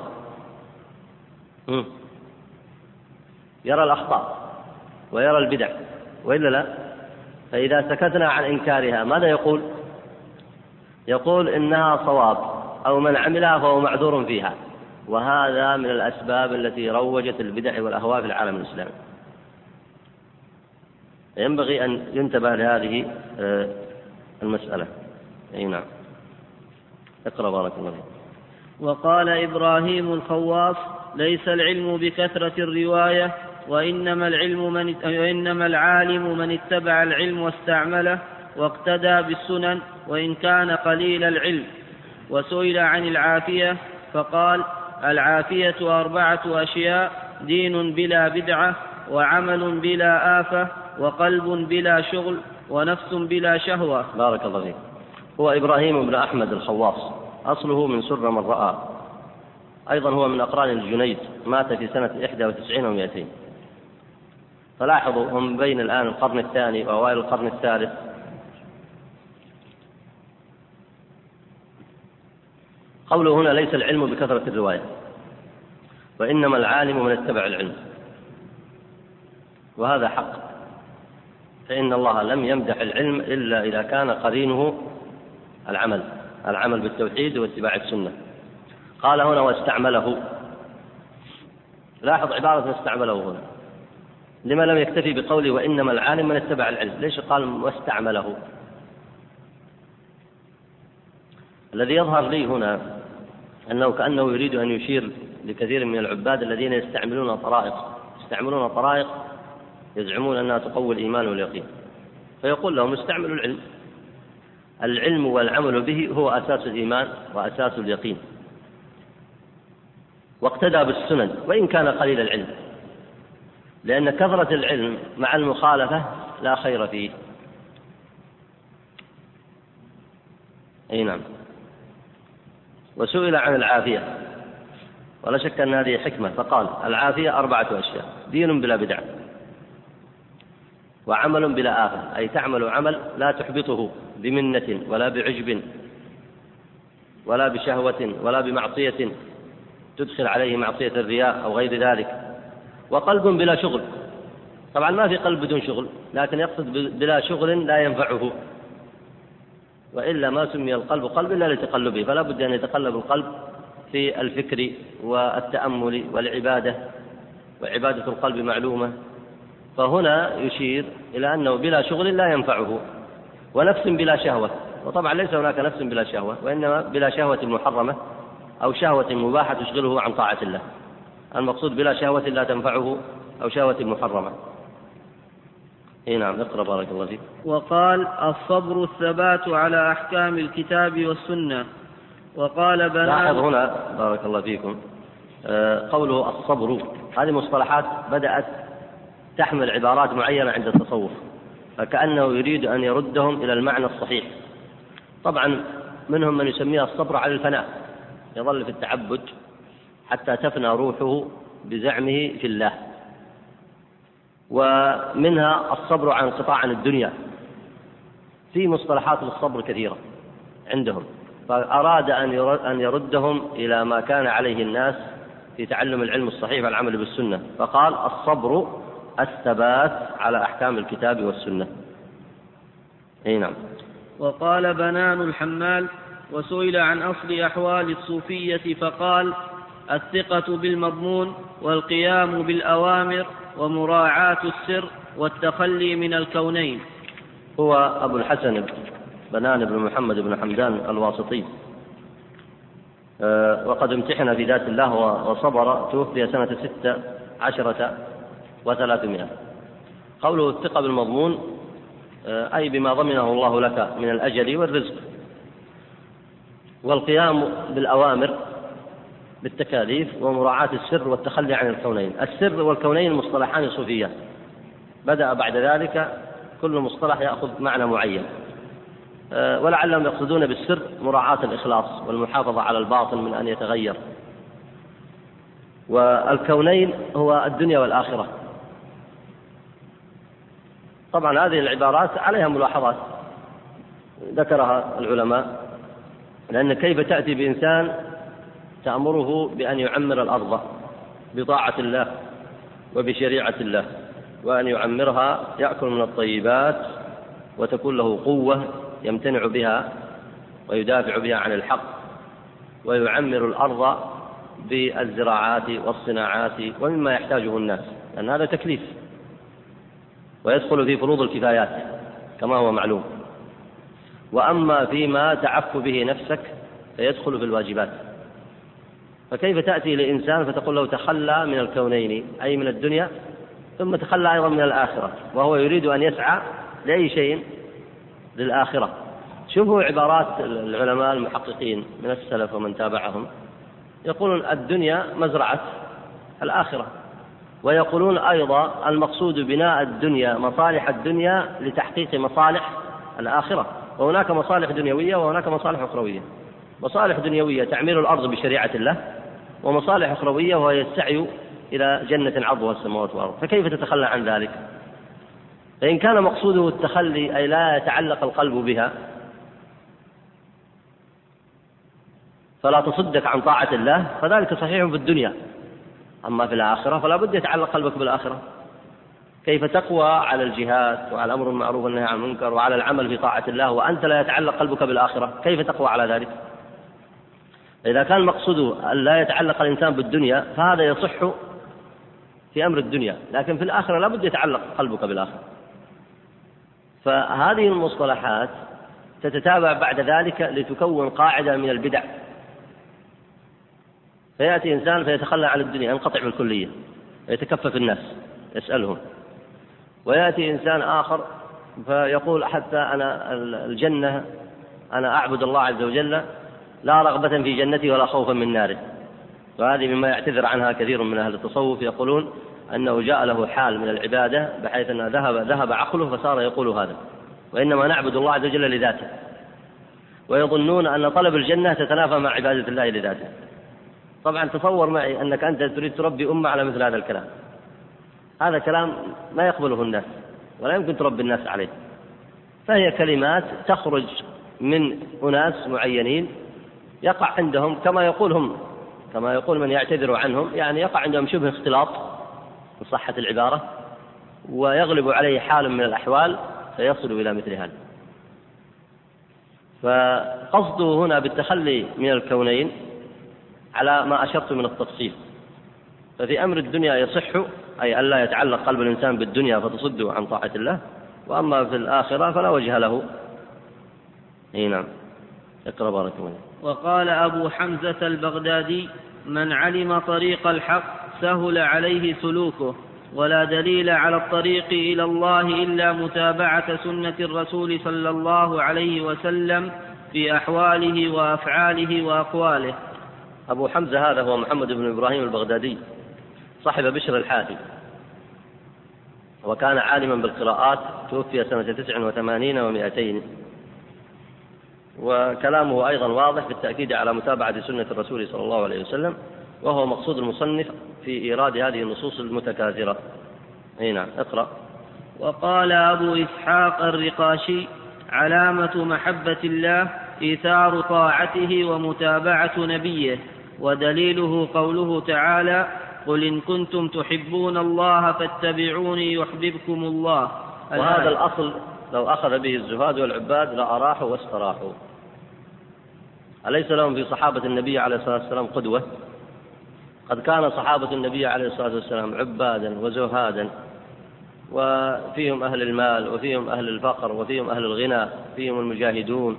يرى الأخطاء ويرى البدع وإلا لا؟ فإذا سكتنا عن إنكارها ماذا يقول؟ يقول إنها صواب أو من عملها فهو معذور فيها. وهذا من الأسباب التي روجت البدع والأهواء في العالم الإسلامي. ينبغي أن ينتبه لهذه آه، المسألة. أي نعم. اقرأ بارك الله فيك. وقال إبراهيم الخواص ليس العلم بكثرة الرواية وإنما العلم من وإنما العالم من اتبع العلم واستعمله واقتدى بالسنن وإن كان قليل العلم. وسئل عن العافية فقال العافية أربعة أشياء دين بلا بدعة وعمل بلا آفة وقلب بلا شغل ونفس بلا شهوة. بارك الله فيك. هو إبراهيم بن أحمد الخواص. أصله من سر من رأى. أيضا هو من أقران الجنيد. مات في سنة 91 و200 فلاحظوا هم بين الآن القرن الثاني وأوائل القرن الثالث. قوله هنا ليس العلم بكثرة الرواية وإنما العالم من اتبع العلم. وهذا حق. فإن الله لم يمدح العلم إلا إذا كان قرينه العمل العمل بالتوحيد واتباع السنة. قال هنا واستعمله. لاحظ عبارة استعمله هنا. لما لم يكتفي بقوله وإنما العالم من اتبع العلم ليش قال واستعمله؟ الذي يظهر لي هنا أنه كأنه يريد أن يشير لكثير من العباد الذين يستعملون طرائق. يستعملون طرائق يزعمون أنها تقوي الإيمان واليقين. فيقول لهم استعملوا العلم. العلم والعمل به هو أساس الإيمان وأساس اليقين. واقتدى بالسنن وإن كان قليل العلم. لأن كثرة العلم مع المخالفة لا خير فيه. أي نعم. وسئل عن العافية. ولا شك أن هذه حكمة. فقال العافية أربعة أشياء. دين بلا بدع. وعمل بلا آفة أي تعمل عمل لا تحبطه بمنة ولا بعجب ولا بشهوة ولا بمعصية. تدخل عليه معصية الرياء أو غير ذلك. وقلب بلا شغل. طبعا ما في قلب بدون شغل لكن يقصد بلا شغل لا ينفعه. وإلا ما سمي القلب قلب إلا لتقلبه فلا بد أن يتقلب القلب في الفكر والتأمل والعبادة وعبادة القلب معلومة. فهنا يشير إلى أنه بلا شغل لا ينفعه ونفس بلا شهوة. وطبعا ليس هناك نفس بلا شهوة وإنما بلا شهوة محرمة أو شهوة مباحة تشغله عن طاعة الله. المقصود بلا شهوة لا تنفعه أو شهوة محرمة. اي نعم اقرأ بارك الله فيك. وقال الصبر الثبات على أحكام الكتاب والسنة. وقال بنان لاحظ هنا بارك الله فيكم آه، قوله الصبر هذه مصطلحات بدأت تحمل عبارات معينة عند التصوف فكأنه يريد أن يردهم إلى المعنى الصحيح. طبعا منهم من يسميها الصبر على الفناء يظل في التعبد حتى تفنى روحه بزعمه في الله. ومنها الصبر عن انقطاع عن الدنيا. في مصطلحات للصبر كثيرة عندهم. فأراد أن يردهم إلى ما كان عليه الناس في تعلم العلم الصحيح والعمل بالسنة. فقال الصبر الثبات على أحكام الكتاب والسنة. أي نعم. وقال بنان الحمال وسئل عن أصل أحوال الصوفية فقال الثقة بالمضمون والقيام بالأوامر ومراعاة السر والتخلي من الكونين. هو أبو الحسن بنان بن محمد بن حمدان الواسطي. آه، وقد امتحن في ذات الله وصبر توفي سنة ستة عشرة وثلاثمائة. قوله الثقة بالمضمون آه، أي بما ضمنه الله لك من الأجل والرزق. والقيام بالأوامر بالتكاليف ومراعاة السر والتخلي عن الكونين. السر والكونين مصطلحان صوفيان بدأ بعد ذلك كل مصطلح يأخذ معنى معين. آه، ولعلهم يقصدون بالسر مراعاة الإخلاص والمحافظة على الباطن من أن يتغير. والكونين هو الدنيا والآخرة. طبعا هذه العبارات عليها ملاحظات ذكرها العلماء. لأن كيف تأتي بإنسان تأمره بأن يعمر الأرض بطاعة الله وبشريعة الله وأن يعمرها يأكل من الطيبات وتكون له قوة يمتنع بها ويدافع بها عن الحق ويعمر الأرض بالزراعات والصناعات ومما يحتاجه الناس لأن هذا تكليف ويدخل في فروض الكفايات كما هو معلوم. وأما فيما تعف به نفسك فيدخل في الواجبات. فكيف تأتي لإنسان فتقول له تخلى من الكونين أي من الدنيا ثم تخلى أيضا من الآخرة وهو يريد أن يسعى لأي شيء للآخرة. شوفوا عبارات العلماء المحققين من السلف ومن تابعهم. يقولون الدنيا مزرعة الآخرة. ويقولون أيضا المقصود بناء الدنيا مصالح الدنيا لتحقيق مصالح الآخرة. وهناك مصالح دنيوية وهناك مصالح أخروية. مصالح دنيوية تعمير الأرض بشريعة الله ومصالح أخروية وهي السعي إلى جنة عرضها السماوات والأرض. فكيف تتخلى عن ذلك؟ فإن كان مقصوده التخلي أي لا يتعلق القلب بها فلا تصدك عن طاعة الله فذلك صحيح في الدنيا. أما في الآخرة فلا بد يتعلق قلبك بالآخرة. كيف تقوى على الجهاد وعلى الأمر المعروف والنهي عن المنكر وعلى العمل في طاعة الله وأنت لا يتعلق قلبك بالآخرة؟ كيف تقوى على ذلك؟ إذا كان مقصوده أن لا يتعلق الإنسان بالدنيا فهذا يصح في أمر الدنيا لكن في الآخرة لا بد يتعلق قلبك بالآخرة. فهذه المصطلحات تتتابع بعد ذلك لتكون قاعدة من البدع. فيأتي إنسان فيتخلى عن الدنيا ينقطع بالكلية يتكفف الناس يسألهم. ويأتي إنسان آخر فيقول حتى أنا الجنة أنا أعبد الله عز وجل لا رغبة في جنته ولا خوفا من ناره. وهذه مما يعتذر عنها كثير من أهل التصوف يقولون أنه جاء له حال من العبادة بحيث أنه ذهب ذهب عقله فصار يقول هذا. وإنما نعبد الله عز وجل لذاته. ويظنون أن طلب الجنة تتنافى مع عبادة الله لذاته. طبعا تصور معي أنك أنت تريد تربي أمة على مثل هذا الكلام. هذا كلام ما يقبله الناس ولا يمكن تربي الناس عليه. فهي كلمات تخرج من أناس معينين يقع عندهم كما يقول هم كما يقول من يعتذر عنهم يعني يقع عندهم شبه اختلاط إن صحة العبارة ويغلب عليه حال من الأحوال فيصل إلى مثل هذا. فقصده هنا بالتخلي من الكونين على ما أشرت من التفصيل. ففي أمر الدنيا يصح أي ألا يتعلق قلب الإنسان بالدنيا فتصده عن طاعة الله وأما في الآخرة فلا وجه له. أي نعم. اقرأ بارك الله وقال أبو حمزة البغدادي من علم طريق الحق سهل عليه سلوكه ولا دليل على الطريق إلى الله إلا متابعة سنة الرسول صلى الله عليه وسلم في أحواله وأفعاله وأقواله. أبو حمزة هذا هو محمد بن إبراهيم البغدادي صاحب بشر الحافي وكان عالما بالقراءات توفي سنة تسع وثمانين ومائتين. وكلامه أيضا واضح في التأكيد على متابعة سنة الرسول صلى الله عليه وسلم وهو مقصود المصنف في إيراد هذه النصوص المتكاثرة. أي نعم اقرأ. وقال أبو إسحاق الرقاشي علامة محبة الله إيثار طاعته ومتابعة نبيه ودليله قوله تعالى قل إن كنتم تحبون الله فاتبعوني يحببكم الله. وهذا الأصل لو أخذ به الزهاد والعباد لأراحوا واستراحوا أليس لهم في صحابة النبي عليه الصلاة والسلام قدوة؟ قد كان صحابة النبي عليه الصلاة والسلام عبادا وزهادا وفيهم أهل المال وفيهم أهل الفقر وفيهم أهل الغنى فيهم المجاهدون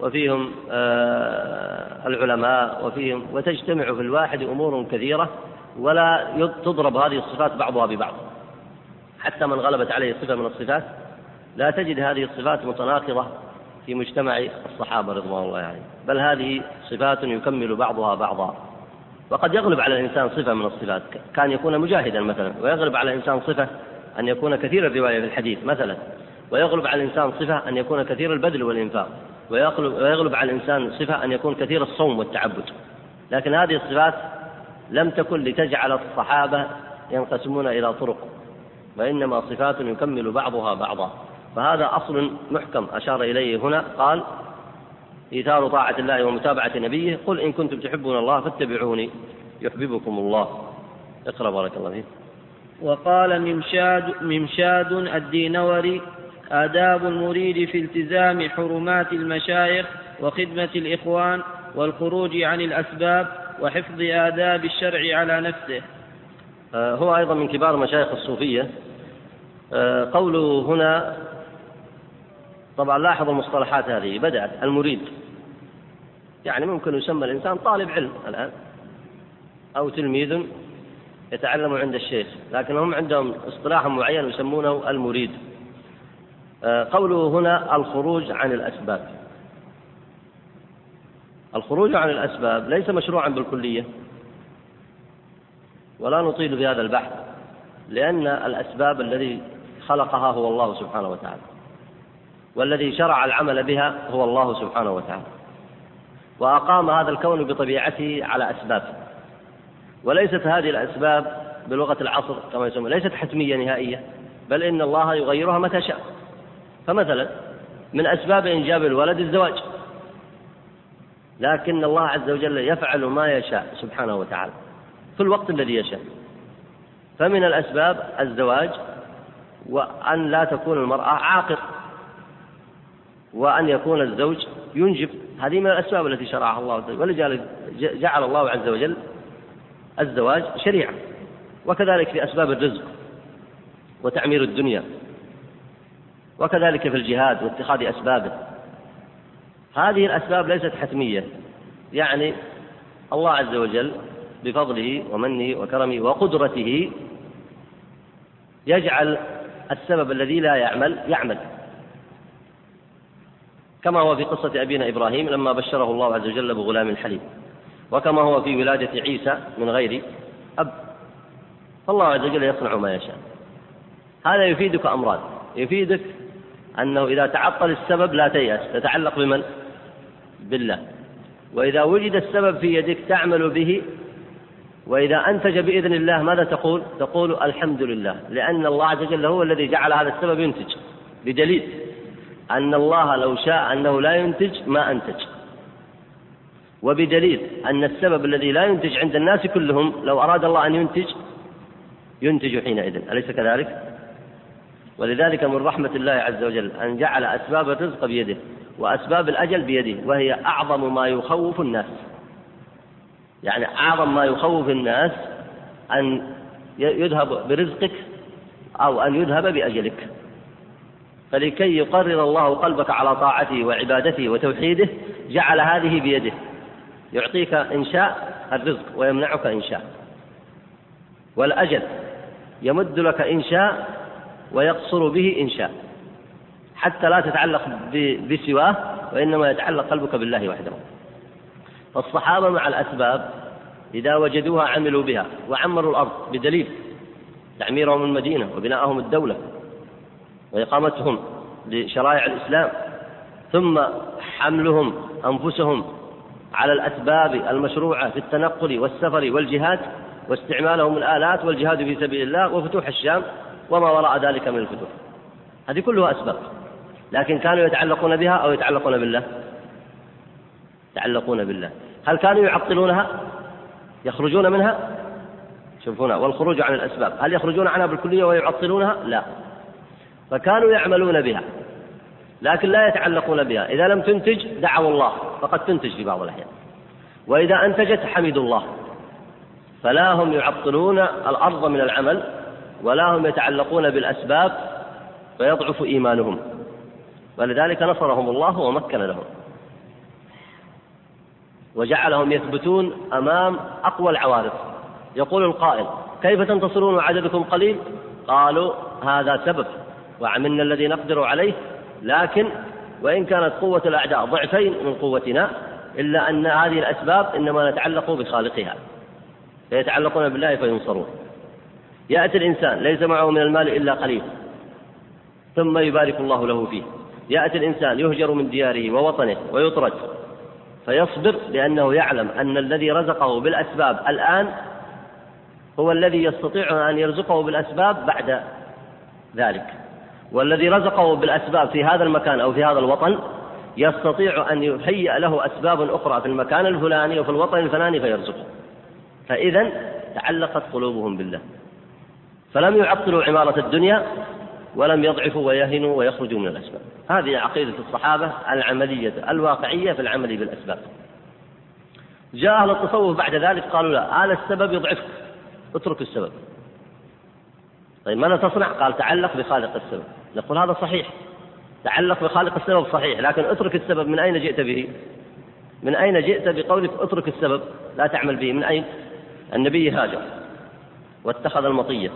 وفيهم آه، العلماء وفيهم وتجتمع في الواحد أمور كثيرة ولا تضرب هذه الصفات بعضها ببعض. حتى من غلبت عليه صفة من الصفات لا تجد هذه الصفات متناقضة في مجتمع الصحابة رضوان الله عليهم. بل هذه صفات يكمل بعضها بعضا. وقد يغلب على الإنسان صفة من الصفات. كان يكون مجاهدا مثلا. ويغلب على الإنسان صفة أن يكون كثير الرواية في الحديث مثلا. ويغلب على الإنسان صفة أن يكون كثير البذل والإنفاق. ويغلب على الإنسان صفة أن يكون كثير الصوم والتعبد. لكن هذه الصفات لم تكن لتجعل الصحابة ينقسمون إلى طرق. وإنما صفات يكمل بعضها بعضا. فهذا أصل محكم أشار إليه هنا قال إيثار طاعة الله ومتابعة نبيه قل إن كنتم تحبون الله فاتبعوني يحببكم الله. اقرأ بارك الله فيك. وقال ممشاد ممشاد الدينوري آداب المريد في التزام حرمات المشايخ وخدمة الإخوان والخروج عن الأسباب وحفظ آداب الشرع على نفسه. آه، هو أيضا من كبار مشايخ الصوفية. آه، قوله هنا طبعا لاحظ المصطلحات هذه بدأت المريد. يعني ممكن يسمى الإنسان طالب علم الآن أو تلميذ يتعلم عند الشيخ لكن هم عندهم اصطلاح معين يسمونه المريد. آه، قوله هنا الخروج عن الأسباب. الخروج عن الأسباب ليس مشروعا بالكلية ولا نطيل في هذا البحث لأن الأسباب الذي خلقها هو الله سبحانه وتعالى. والذي شرع العمل بها هو الله سبحانه وتعالى. وأقام هذا الكون بطبيعته على أسباب. وليست هذه الأسباب بلغة العصر كما يسمى ليست حتمية نهائية بل إن الله يغيرها متى شاء. فمثلا من أسباب إنجاب الولد الزواج. لكن الله عز وجل يفعل ما يشاء سبحانه وتعالى في الوقت الذي يشاء. فمن الأسباب الزواج وأن لا تكون المرأة عاقر وأن يكون الزوج ينجب. هذه من الأسباب التي شرعها الله عز وجل جعل الله عز وجل الزواج شريعة وكذلك في أسباب الرزق وتعمير الدنيا وكذلك في الجهاد واتخاذ أسبابه. هذه الأسباب ليست حتمية. يعني الله عز وجل بفضله ومنه وكرمه وقدرته يجعل السبب الذي لا يعمل يعمل. كما هو في قصة أبينا إبراهيم لما بشره الله عز وجل بغلام حليم. وكما هو في ولادة عيسى من غير أب. فالله عز وجل يصنع ما يشاء. هذا يفيدك أمران. يفيدك أنه إذا تعطل السبب لا تيأس. تتعلق بمن؟ بالله. وإذا وجد السبب في يدك تعمل به. وإذا أنتج بإذن الله ماذا تقول؟ تقول الحمد لله. لأن الله عز وجل هو الذي جعل هذا السبب ينتج. بدليل. أن الله لو شاء أنه لا ينتج ما أنتج. وبدليل أن السبب الذي لا ينتج عند الناس كلهم لو أراد الله أن ينتج ينتج حينئذ. أليس كذلك؟ ولذلك من رحمة الله عز وجل أن جعل أسباب الرزق بيده وأسباب الأجل بيده وهي أعظم ما يخوف الناس. يعني أعظم ما يخوف الناس أن يذهب برزقك أو أن يذهب بأجلك. فلكي يقرر الله قلبك على طاعته وعبادته وتوحيده جعل هذه بيده. يعطيك إن شاء الرزق ويمنعك إن شاء. والأجل يمد لك إن شاء ويقصر به إن شاء. حتى لا تتعلق بسواه وإنما يتعلق قلبك بالله وحده. فالصحابة مع الأسباب إذا وجدوها عملوا بها وعمروا الأرض بدليل تعميرهم المدينة وبناءهم الدولة. وإقامتهم لشرائع الإسلام ثم حملهم أنفسهم على الأسباب المشروعة في التنقل والسفر والجهاد واستعمالهم الآلات والجهاد في سبيل الله وفتوح الشام وما وراء ذلك من الفتوح. هذه كلها أسباب لكن كانوا يتعلقون بها أو يتعلقون بالله؟ يتعلقون بالله. هل كانوا يعطلونها؟ يخرجون منها؟ شوفون والخروج عن الأسباب هل يخرجون عنها بالكلية ويعطلونها؟ لا. فكانوا يعملون بها لكن لا يتعلقون بها. إذا لم تنتج دعوا الله فقد تنتج في بعض الأحيان. وإذا أنتجت حمدوا الله. فلا هم يعطلون الأرض من العمل ولا هم يتعلقون بالأسباب فيضعف إيمانهم. ولذلك نصرهم الله ومكن لهم. وجعلهم يثبتون أمام أقوى العوارض. يقول القائل كيف تنتصرون وعددكم قليل؟ قالوا هذا سبب. وعملنا الذي نقدر عليه لكن وإن كانت قوة الأعداء ضعفين من قوتنا إلا أن هذه الأسباب إنما نتعلق بخالقها. فيتعلقون بالله فينصرون. يأتي الإنسان ليس معه من المال إلا قليل ثم يبارك الله له فيه. يأتي الإنسان يهجر من دياره ووطنه ويطرد فيصبر لأنه يعلم أن الذي رزقه بالأسباب الآن هو الذي يستطيع أن يرزقه بالأسباب بعد ذلك. والذي رزقه بالأسباب في هذا المكان أو في هذا الوطن يستطيع أن يهيئ له أسباب أخرى في المكان الفلاني وفي الوطن الفلاني فيرزقه. فإذا تعلقت قلوبهم بالله. فلم يعطلوا عمارة الدنيا ولم يضعفوا ويهنوا ويخرجوا من الأسباب. هذه عقيدة الصحابة العملية الواقعية في العمل بالأسباب. جاء أهل التصوف بعد ذلك قالوا لا هذا السبب يضعفك. اترك السبب. طيب ماذا تصنع؟ قال تعلق بخالق السبب. نقول هذا صحيح. تعلق بخالق السبب صحيح لكن اترك السبب من أين جئت به؟ من أين جئت بقولك اترك السبب؟ لا تعمل به. من أين؟ النبي هاجر واتخذ المطية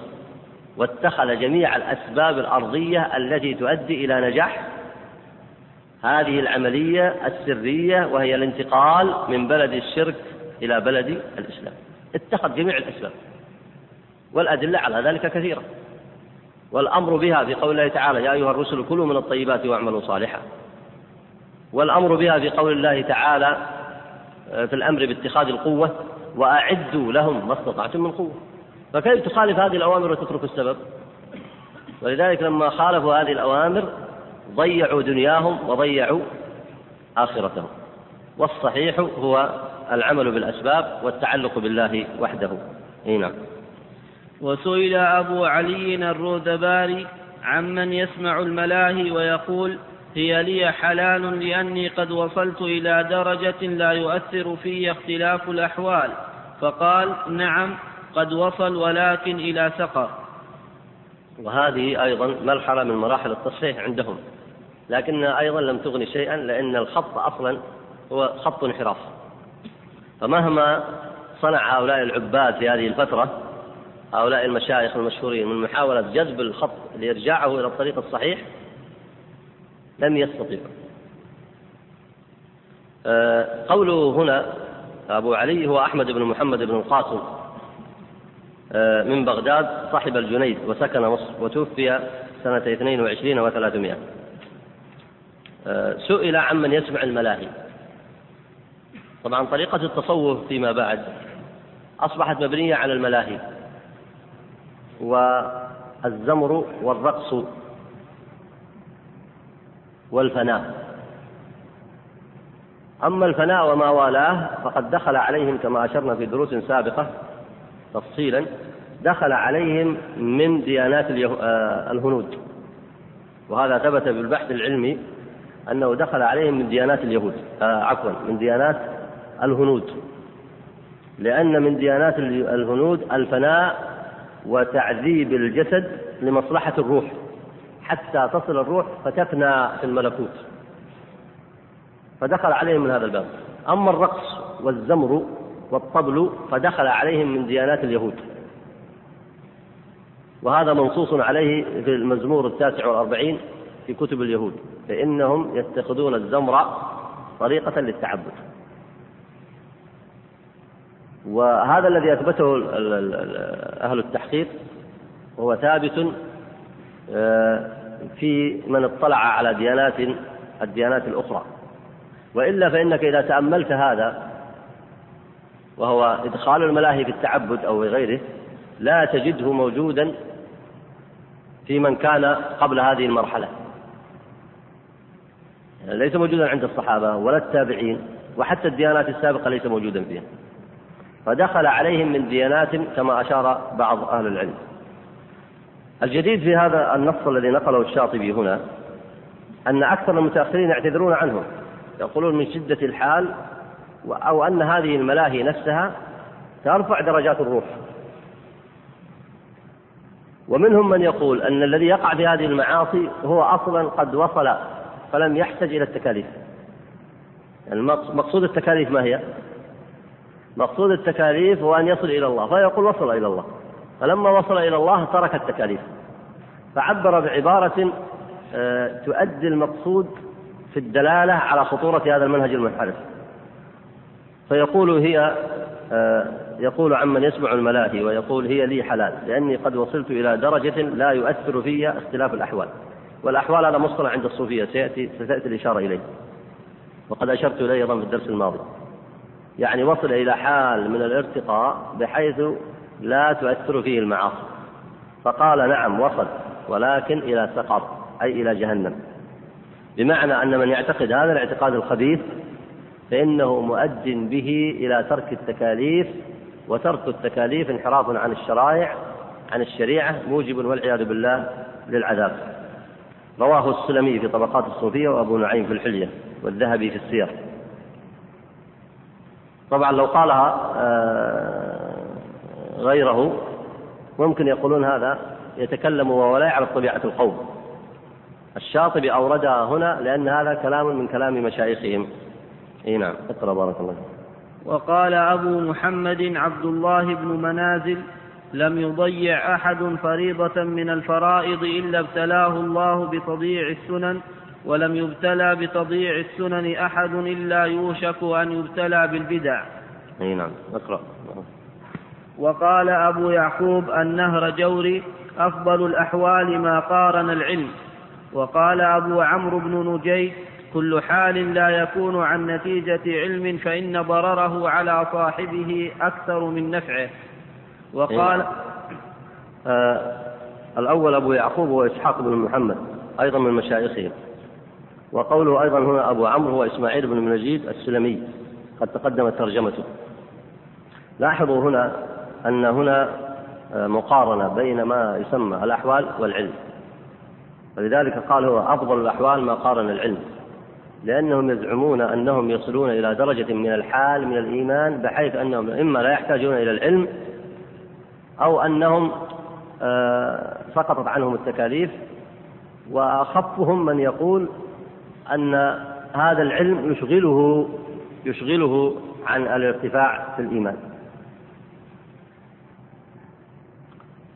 واتخذ جميع الأسباب الأرضية التي تؤدي إلى نجاح هذه العملية السرية وهي الانتقال من بلد الشرك إلى بلد الإسلام. اتخذ جميع الأسباب والأدلة على ذلك كثيرة. والأمر بها في قول الله تعالى يا أيها الرسل كلوا من الطيبات واعملوا صالحا. والأمر بها في قول الله تعالى آه، في الأمر باتخاذ القوة وأعدوا لهم ما استطعتم من قوة. فكيف تخالف هذه الأوامر وتترك السبب؟ ولذلك لما خالفوا هذه الأوامر ضيعوا دنياهم وضيعوا آخرتهم. والصحيح هو العمل بالأسباب والتعلق بالله وحده. نعم. وسئل أبو علي الروذباري عمن يسمع الملاهي ويقول هي لي حلال لأني قد وصلت إلى درجة لا يؤثر في اختلاف الأحوال. فقال نعم قد وصل ولكن إلى سقر. وهذه أيضا مرحلة من مراحل التصحيح عندهم. لكنها أيضا لم تغني شيئا لأن الخط أصلا هو خط انحراف. فمهما صنع هؤلاء العباد في هذه الفترة هؤلاء المشايخ المشهورين من محاولة جذب الخط لإرجاعه إلى الطريق الصحيح لم يستطيعوا آه، قوله هنا أبو علي هو أحمد بن محمد بن القاسم آه، من بغداد صاحب الجنيد وسكن مصر وتوفي سنة 22 و300 آه، سئل عمن يسمع الملاهي. طبعا طريقة التصوف فيما بعد أصبحت مبنية على الملاهي. والزمر والرقص والفناء. أما الفناء وما والاه فقد دخل عليهم كما أشرنا في دروس سابقة تفصيلا دخل عليهم من ديانات آه، الهنود. وهذا ثبت بالبحث العلمي أنه دخل عليهم من ديانات اليهود آه عفوا من ديانات الهنود. لأن من ديانات الهنود الفناء وتعذيب الجسد لمصلحة الروح. حتى تصل الروح فتفنى في الملكوت. فدخل عليهم من هذا الباب. أما الرقص والزمر والطبل فدخل عليهم من ديانات اليهود. وهذا منصوص عليه في المزمور التاسع والأربعين في كتب اليهود. فإنهم يتخذون الزمر طريقة للتعبد. وهذا الذي أثبته أهل التحقيق وهو ثابت آه، في من اطلع على ديانات الديانات الأخرى. وإلا فإنك إذا تأملت هذا وهو إدخال الملاهي في التعبد أو غيره لا تجده موجودا في من كان قبل هذه المرحلة. ليس موجودا عند الصحابة ولا التابعين وحتى الديانات السابقة ليس موجودا فيها. فدخل عليهم من ديانات كما أشار بعض أهل العلم. الجديد في هذا النص الذي نقله الشاطبي هنا أن أكثر المتأخرين يعتذرون عنه يقولون من شدة الحال أو أن هذه الملاهي نفسها ترفع درجات الروح. ومنهم من يقول أن الذي يقع في هذه المعاصي هو أصلا قد وصل فلم يحتج إلى التكاليف. يعني مقصود التكاليف ما هي؟ مقصود التكاليف هو أن يصل إلى الله فيقول وصل إلى الله. فلما وصل إلى الله ترك التكاليف. فعبر بعبارة آه، تؤدي المقصود في الدلالة على خطورة هذا المنهج المنحرف. فيقول هي آه، يقول عمن يسمع الملاهي ويقول هي لي حلال لأني قد وصلت إلى درجة لا يؤثر في اختلاف الأحوال. والأحوال هذا مصطلح عند الصوفية سيأتي ستأتي الإشارة إليه. وقد أشرت إليه أيضا في الدرس الماضي. يعني وصل إلى حال من الارتقاء بحيث لا تؤثر فيه المعاصي. فقال نعم وصل ولكن إلى سقط أي إلى جهنم. بمعنى أن من يعتقد هذا الاعتقاد الخبيث فإنه مؤد به إلى ترك التكاليف وترك التكاليف انحراف عن الشرائع عن الشريعة موجب والعياذ بالله للعذاب. رواه السلمي في طبقات الصوفية وأبو نعيم في الحلية والذهبي في السير. طبعا لو قالها آه، غيره ممكن يقولون هذا يتكلم وهو لا يعرف طبيعة القوم. الشاطبي أوردها هنا لأن هذا كلام من كلام مشايخهم. إي نعم اقرأ بارك الله وقال أبو محمد عبد الله بن منازل لم يضيع أحد فريضة من الفرائض إلا ابتلاه الله بتضييع السنن ولم يبتلى بتضييع السنن أحد إلا يوشك أن يبتلى بالبدع. أي نعم اقرأ. وقال أبو يعقوب النهر جوري أفضل الأحوال ما قارن العلم. وقال أبو عمرو بن نجيد كل حال لا يكون عن نتيجة علم فإن ضرره على صاحبه أكثر من نفعه. وقال آه الأول أبو يعقوب هو إسحاق بن محمد أيضا من مشايخهم. وقوله أيضا هنا أبو عمرو هو إسماعيل بن منجيد السلمي قد تقدمت ترجمته. لاحظوا هنا أن هنا مقارنة بين ما يسمى الأحوال والعلم. ولذلك قال هو أفضل الأحوال ما قارن العلم لأنهم يزعمون أنهم يصلون إلى درجة من الحال من الإيمان بحيث أنهم إما لا يحتاجون إلى العلم أو أنهم آه، سقطت عنهم التكاليف وأخفهم من يقول أن هذا العلم يشغله يشغله عن الارتفاع في الإيمان.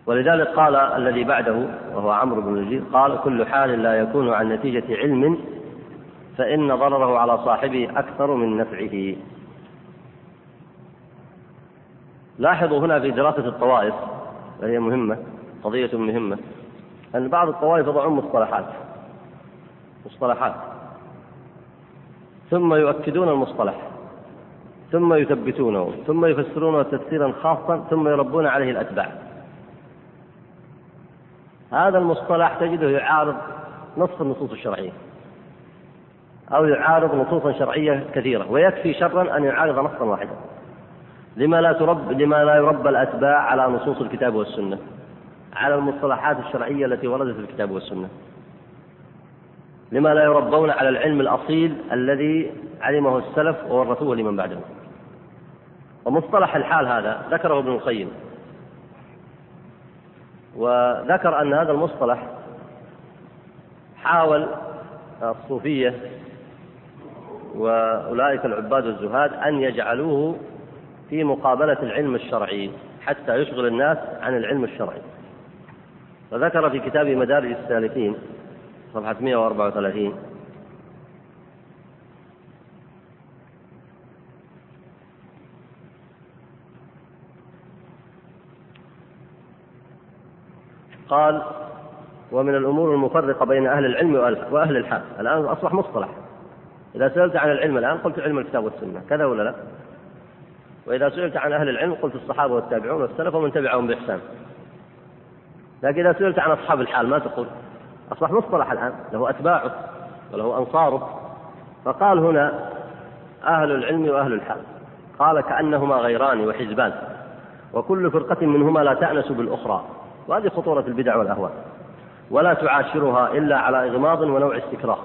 ولذلك قال الذي بعده وهو عمرو بن الجيل قال كل حال لا يكون عن نتيجة علم فإن ضرره على صاحبه أكثر من نفعه. لاحظوا هنا في دراسة الطوائف وهي مهمة قضية مهمة أن بعض الطوائف يضعون مصطلحات مصطلحات. ثم يؤكدون المصطلح ثم يثبتونه ثم يفسرونه تفسيرا خاصا ثم يربون عليه الأتباع. هذا المصطلح تجده يعارض نص النصوص الشرعية أو يعارض نصوصا شرعية كثيرة ويكفي شرا أن يعارض نصا واحدا. لما لا ترب لما لا يربى الأتباع على نصوص الكتاب والسنة على المصطلحات الشرعية التي وردت في الكتاب والسنة. لما لا يربون على العلم الأصيل الذي علمه السلف وورثوه لمن بعدهم ومصطلح الحال هذا ذكره ابن القيم. وذكر أن هذا المصطلح حاول الصوفية وأولئك العباد الزهاد أن يجعلوه في مقابلة العلم الشرعي حتى يشغل الناس عن العلم الشرعي. فذكر في كتاب مدارج السالكين صفحة 134 قال ومن الأمور المفرقة بين أهل العلم وأهل الحال الآن أصبح مصطلح. إذا سألت عن العلم الآن قلت علم الكتاب والسنة. كذا ولا لا؟ وإذا سئلت عن أهل العلم قلت الصحابة والتابعون والسلف ومن تبعهم بإحسان. لكن إذا سئلت عن أصحاب الحال ما تقول؟ أصبح مصطلح الآن له أتباعه وله أنصاره فقال هنا أهل العلم وأهل الحال قال كأنهما غيران وحزبان وكل فرقة منهما لا تأنس بالأخرى وهذه خطورة البدع والأهواء. ولا تعاشرها إلا على إغماض ونوع استكراه.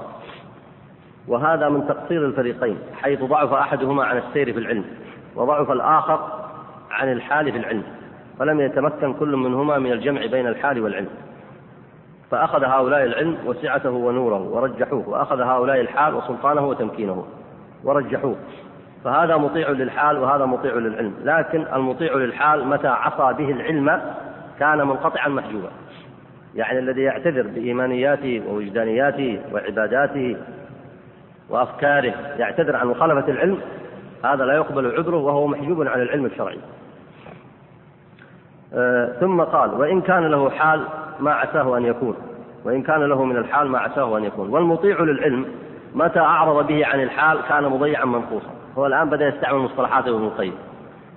وهذا من تقصير الفريقين حيث ضعف أحدهما عن السير في العلم وضعف الآخر عن الحال في العلم فلم يتمكن كل منهما من الجمع بين الحال والعلم. فأخذ هؤلاء العلم وسعته ونوره ورجحوه وأخذ هؤلاء الحال وسلطانه وتمكينه ورجحوه. فهذا مطيع للحال وهذا مطيع للعلم. لكن المطيع للحال متى عصى به العلم كان منقطعا محجوبا. يعني الذي يعتذر بإيمانياته ووجدانياته وعباداته وأفكاره يعتذر عن مخالفة العلم هذا لا يقبل عذره وهو محجوب عن العلم الشرعي. آه ثم قال وإن كان له حال ما عساه أن يكون وإن كان له من الحال ما عساه أن يكون. والمطيع للعلم متى أعرض به عن الحال كان مضيعا منقوصا. هو الآن بدأ يستعمل مصطلحات ابن القيم.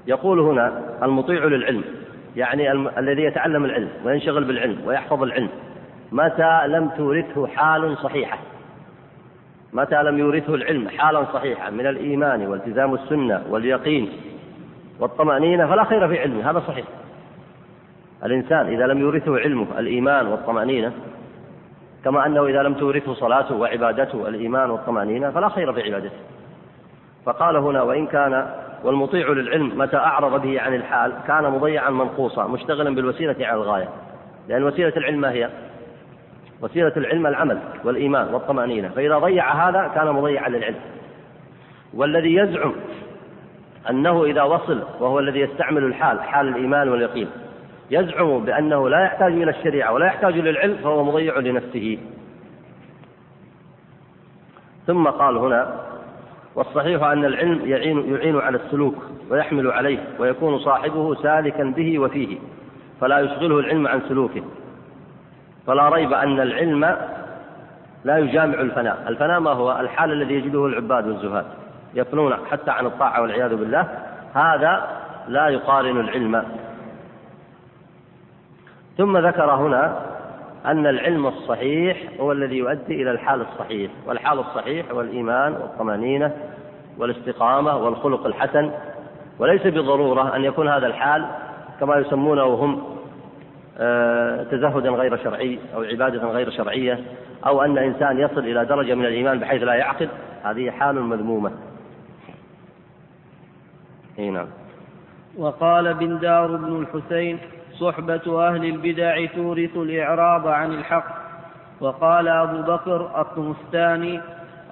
يقول هنا المطيع للعلم يعني الم... الذي يتعلم العلم وينشغل بالعلم ويحفظ العلم متى لم تورثه حال صحيحة؟ متى لم يورثه العلم حالا صحيحة من الإيمان والتزام السنة واليقين والطمأنينة؟ فلا خير في علمه هذا صحيح. الإنسان إذا لم يورثه علمه الإيمان والطمأنينة كما أنه إذا لم تورثه صلاته وعبادته الإيمان والطمأنينة فلا خير في عبادته. فقال هنا وإن كان والمطيع للعلم متى أعرض به عن الحال كان مضيعا منقوصا مشتغلا بالوسيلة على الغاية. لأن وسيلة العلم ما هي؟ وسيلة العلم العمل والإيمان والطمأنينة. فإذا ضيع هذا كان مضيعا للعلم. والذي يزعم أنه إذا وصل وهو الذي يستعمل الحال حال الإيمان واليقين يزعم بأنه لا يحتاج إلى الشريعة ولا يحتاج للعلم فهو مضيع لنفسه. ثم قال هنا والصحيح أن العلم يعين, يعين على السلوك ويحمل عليه ويكون صاحبه سالكا به وفيه فلا يشغله العلم عن سلوكه. فلا ريب أن العلم لا يجامع الفناء. الفناء ما هو؟ الحال الذي يجده العباد والزهاد يفنون حتى عن الطاعة والعياذ بالله. هذا لا يقارن العلم ثم ذكر هنا أن العلم الصحيح هو الذي يؤدي إلى الحال الصحيح والحال الصحيح هو الإيمان والطمأنينة والاستقامة والخلق الحسن. وليس بالضرورة أن يكون هذا الحال كما يسمونه هم آه، تزهدا غير شرعي أو عبادة غير شرعية أو أن إنسان يصل إلى درجة من الإيمان بحيث لا يعقد. هذه حال مذمومة. نعم. وقال بن دار بن الحسين صحبة أهل البدع تورث الإعراض عن الحق. وقال أبو بكر الطمستاني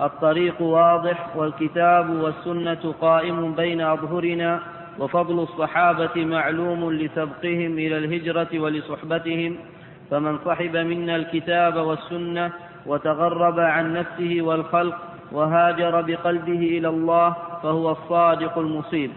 الطريق واضح والكتاب والسنة قائم بين أظهرنا وفضل الصحابة معلوم لسبقهم إلى الهجرة ولصحبتهم فمن صحب منا الكتاب والسنة وتغرب عن نفسه والخلق وهاجر بقلبه إلى الله فهو الصادق المصيب.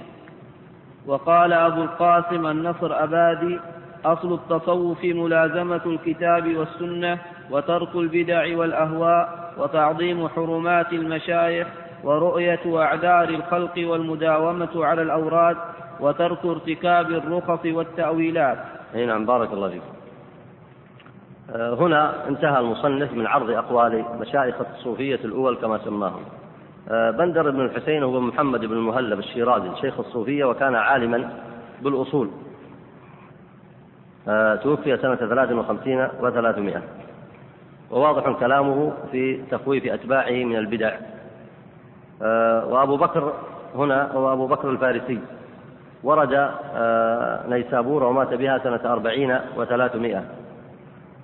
وقال أبو القاسم النصر أبادي أصل التصوف ملازمة الكتاب والسنة وترك البدع والأهواء وتعظيم حرمات المشايخ ورؤية أعذار الخلق والمداومة على الأوراد وترك ارتكاب الرخص والتأويلات. أي نعم بارك الله فيك. آه، هنا انتهى المصنف من عرض أقوال مشايخ الصوفية الأول كما سماهم. آه، بندر بن الحسين هو محمد بن المهلب الشيرازي شيخ الصوفية وكان عالما بالأصول. توفي سنة 53 و300 وواضح كلامه في تخويف أتباعه من البدع. آه، وأبو بكر هنا هو أبو بكر الفارسي. ورد آه، نيسابور ومات بها سنة أربعين وثلاثمائة.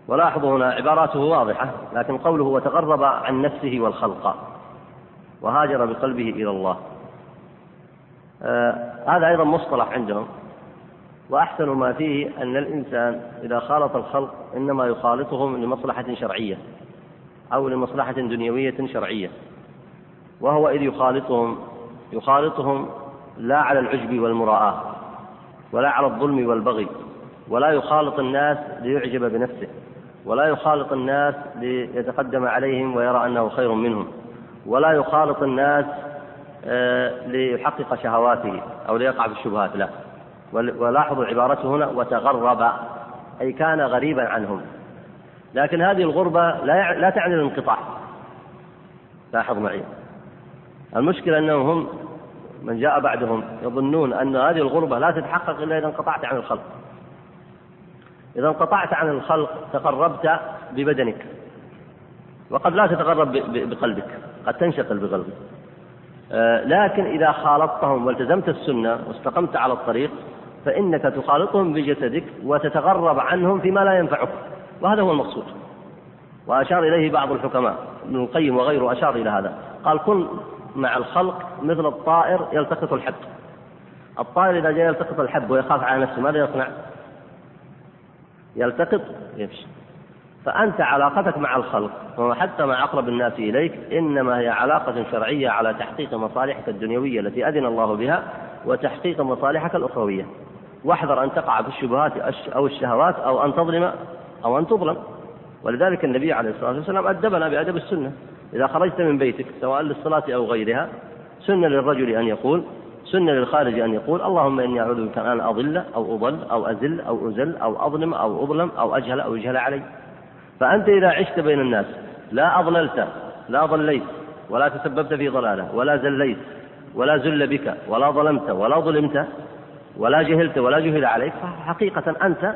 ولاحظوا هنا عباراته واضحة لكن قوله وتقرب عن نفسه والخلق. وهاجر بقلبه إلى الله. آه، هذا أيضا مصطلح عندهم. وأحسن ما فيه أن الإنسان إذا خالط الخلق إنما يخالطهم لمصلحة شرعية أو لمصلحة دنيوية شرعية وهو إذ يخالطهم يخالطهم لا على العجب والمراءة ولا على الظلم والبغي ولا يخالط الناس ليعجب بنفسه ولا يخالط الناس ليتقدم عليهم ويرى أنه خير منهم ولا يخالط الناس آه، ليحقق شهواته أو ليقع في الشبهات لا. ولاحظوا عبارته هنا وتغرب أي كان غريبا عنهم. لكن هذه الغربة لا لا تعني الانقطاع. لاحظ معي. المشكلة أنهم هم من جاء بعدهم يظنون أن هذه الغربة لا تتحقق إلا إذا انقطعت عن الخلق. إذا انقطعت عن الخلق تقربت ببدنك. وقد لا تتقرب بقلبك. قد تنشغل بقلبك. آه، لكن إذا خالطتهم والتزمت السنة واستقمت على الطريق فإنك تخالطهم بجسدك وتتغرب عنهم فيما لا ينفعك. وهذا هو المقصود. وأشار إليه بعض الحكماء ابن القيم وغيره أشار إلى هذا. قال كن مع الخلق مثل الطائر يلتقط الحب. الطائر إذا جاء يلتقط الحب ويخاف على نفسه ماذا يصنع؟ يلتقط يمشي فأنت علاقتك مع الخلق وحتى مع أقرب الناس إليك إنما هي علاقة شرعية على تحقيق مصالحك الدنيوية التي أذن الله بها وتحقيق مصالحك الأخروية. واحذر أن تقع في الشبهات أو الشهوات أو أن تظلم أو أن تظلم. ولذلك النبي عليه الصلاة والسلام أدبنا بأدب السنة. إذا خرجت من بيتك سواء للصلاة أو غيرها سنة للرجل أن يقول سنة للخارج أن يقول اللهم إني أعوذ بك أن أضل أو أضل أو أزل أو أزل أو أظلم أو أظلم أو أجهل أو يجهل علي. فأنت إذا عشت بين الناس لا أضللت لا ضليت ولا تسببت في ضلالة ولا زليت ولا زل بك ولا ظلمت ولا ظلمت ولا جهلت ولا جهل عليك فحقيقة أنت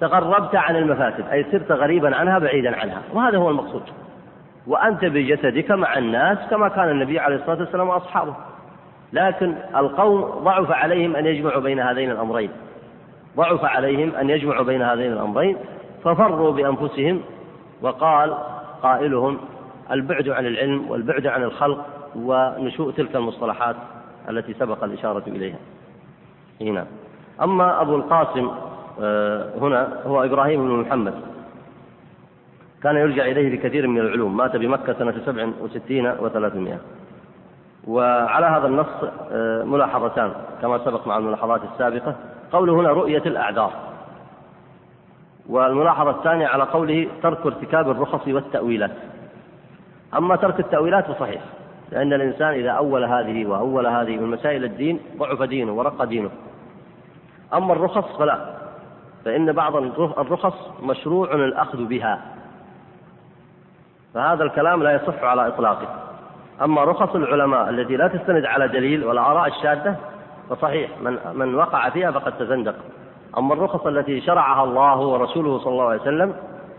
تغربت عن المفاسد أي صرت غريبا عنها بعيدا عنها وهذا هو المقصود. وأنت بجسدك مع الناس كما كان النبي عليه الصلاة والسلام وأصحابه. لكن القوم ضعف عليهم أن يجمعوا بين هذين الأمرين. ضعف عليهم أن يجمعوا بين هذين الأمرين ففروا بأنفسهم وقال قائلهم البعد عن العلم والبعد عن الخلق ونشوء تلك المصطلحات التي سبق الإشارة إليها. هنا أما أبو القاسم آه، هنا هو إبراهيم بن محمد. كان يرجع إليه بكثير من العلوم. مات بمكة سنة سبع وستين وثلاثمائة. وعلى هذا النص آه، ملاحظتان كما سبق مع الملاحظات السابقة. قوله هنا رؤية الأعذار. والملاحظة الثانية على قوله ترك ارتكاب الرخص والتأويلات. أما ترك التأويلات فصحيح لأن الإنسان إذا أول هذه وأول هذه من مسائل الدين ضعف دينه ورق دينه. أما الرخص فلا فإن بعض الرخص مشروع الأخذ بها. فهذا الكلام لا يصح على إطلاقه. أما رخص العلماء التي لا تستند على دليل والآراء الشاذة فصحيح من من وقع فيها فقد تزندق. أما الرخص التي شرعها الله ورسوله صلى الله عليه وسلم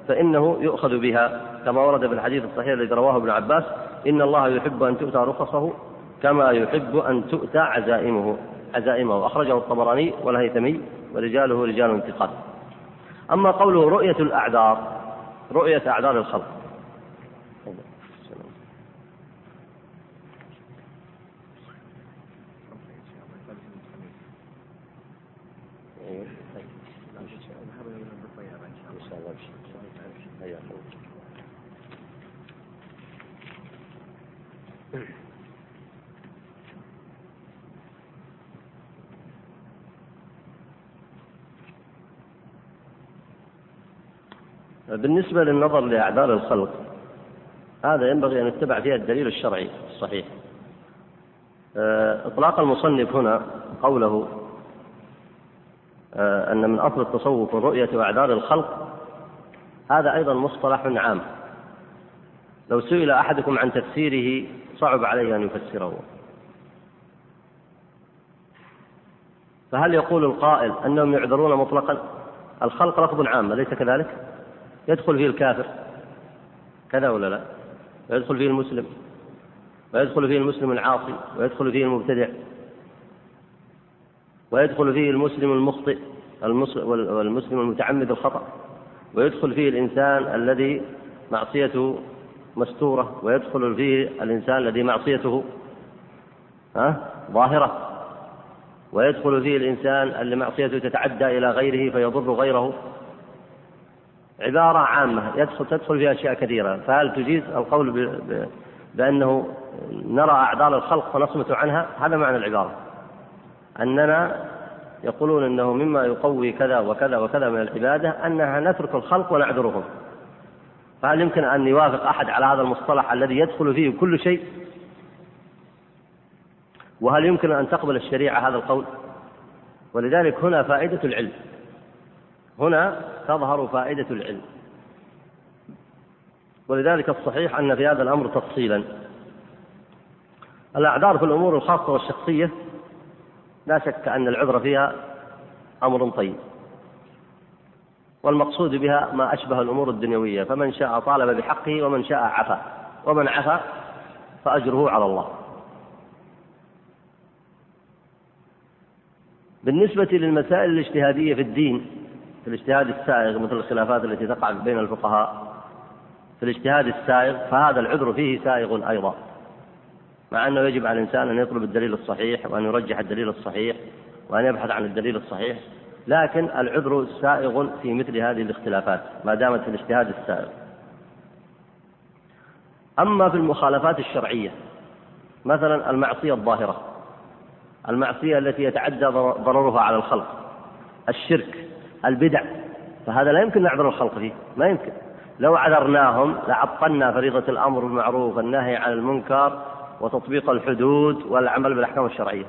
فإنه يؤخذ بها. كما ورد في الحديث الصحيح الذي رواه ابن عباس إن الله يحب أن تؤتى رخصه كما يحب أن تؤتى عزائمه. عزائمه أخرجه الطبراني والهيثمي ورجاله رجال انتقاد. أما قوله رؤية الأعذار رؤية أعذار الخلق. Thank you. بالنسبة للنظر لأعذار الخلق هذا ينبغي أن يتبع فيها الدليل الشرعي الصحيح. آه، إطلاق المصنف هنا قوله آه، أن من أصل التصوف الرؤية أعذار الخلق هذا أيضا مصطلح عام. لو سئل أحدكم عن تفسيره صعب عليه أن يفسره. فهل يقول القائل أنهم يعذرون مطلقا؟ الخلق لفظ عام أليس كذلك؟ يدخل فيه الكافر. كذا ولا لا؟ ويدخل فيه المسلم. ويدخل فيه المسلم العاصي. ويدخل فيه المبتدع. ويدخل فيه المسلم المخطئ. والمسلم المتعمد الخطأ. ويدخل فيه الإنسان الذي معصيته مستورة. ويدخل فيه الإنسان الذي معصيته ها ظاهرة. ويدخل فيه الإنسان اللي معصيته تتعدى إلى غيره فيضر غيره. عبارة عامة يدخل تدخل فيها أشياء كثيرة. فهل تجيز القول بأنه نرى أعذار الخلق فنصمت عنها؟ هذا معنى العبارة. أننا يقولون أنه مما يقوي كذا وكذا وكذا من العبادة أنها نترك الخلق ونعذرهم. فهل يمكن أن يوافق أحد على هذا المصطلح الذي يدخل فيه كل شيء؟ وهل يمكن أن تقبل الشريعة هذا القول؟ ولذلك هنا فائدة العلم. هنا تظهر فائدة العلم. ولذلك الصحيح أن في هذا الأمر تفصيلا. الأعذار في الأمور الخاصة والشخصية لا شك أن العذر فيها أمر طيب. والمقصود بها ما أشبه الأمور الدنيوية. فمن شاء طالب بحقه ومن شاء عفا. ومن عفا فأجره على الله. بالنسبة للمسائل الاجتهادية في الدين في الاجتهاد السائغ مثل الخلافات التي تقع بين الفقهاء. في الاجتهاد السائغ فهذا العذر فيه سائغ أيضا. مع أنه يجب على الإنسان أن يطلب الدليل الصحيح وأن يرجح الدليل الصحيح وأن يبحث عن الدليل الصحيح لكن العذر سائغ في مثل هذه الاختلافات ما دامت في الاجتهاد السائغ. أما في المخالفات الشرعية مثلا المعصية الظاهرة المعصية التي يتعدى ضررها على الخلق الشرك البدع. فهذا لا يمكن نعذر الخلق فيه ما يمكن. لو عذرناهم لعطلنا فريضة الأمر بالمعروف والنهي عن المنكر وتطبيق الحدود والعمل بالأحكام الشرعية.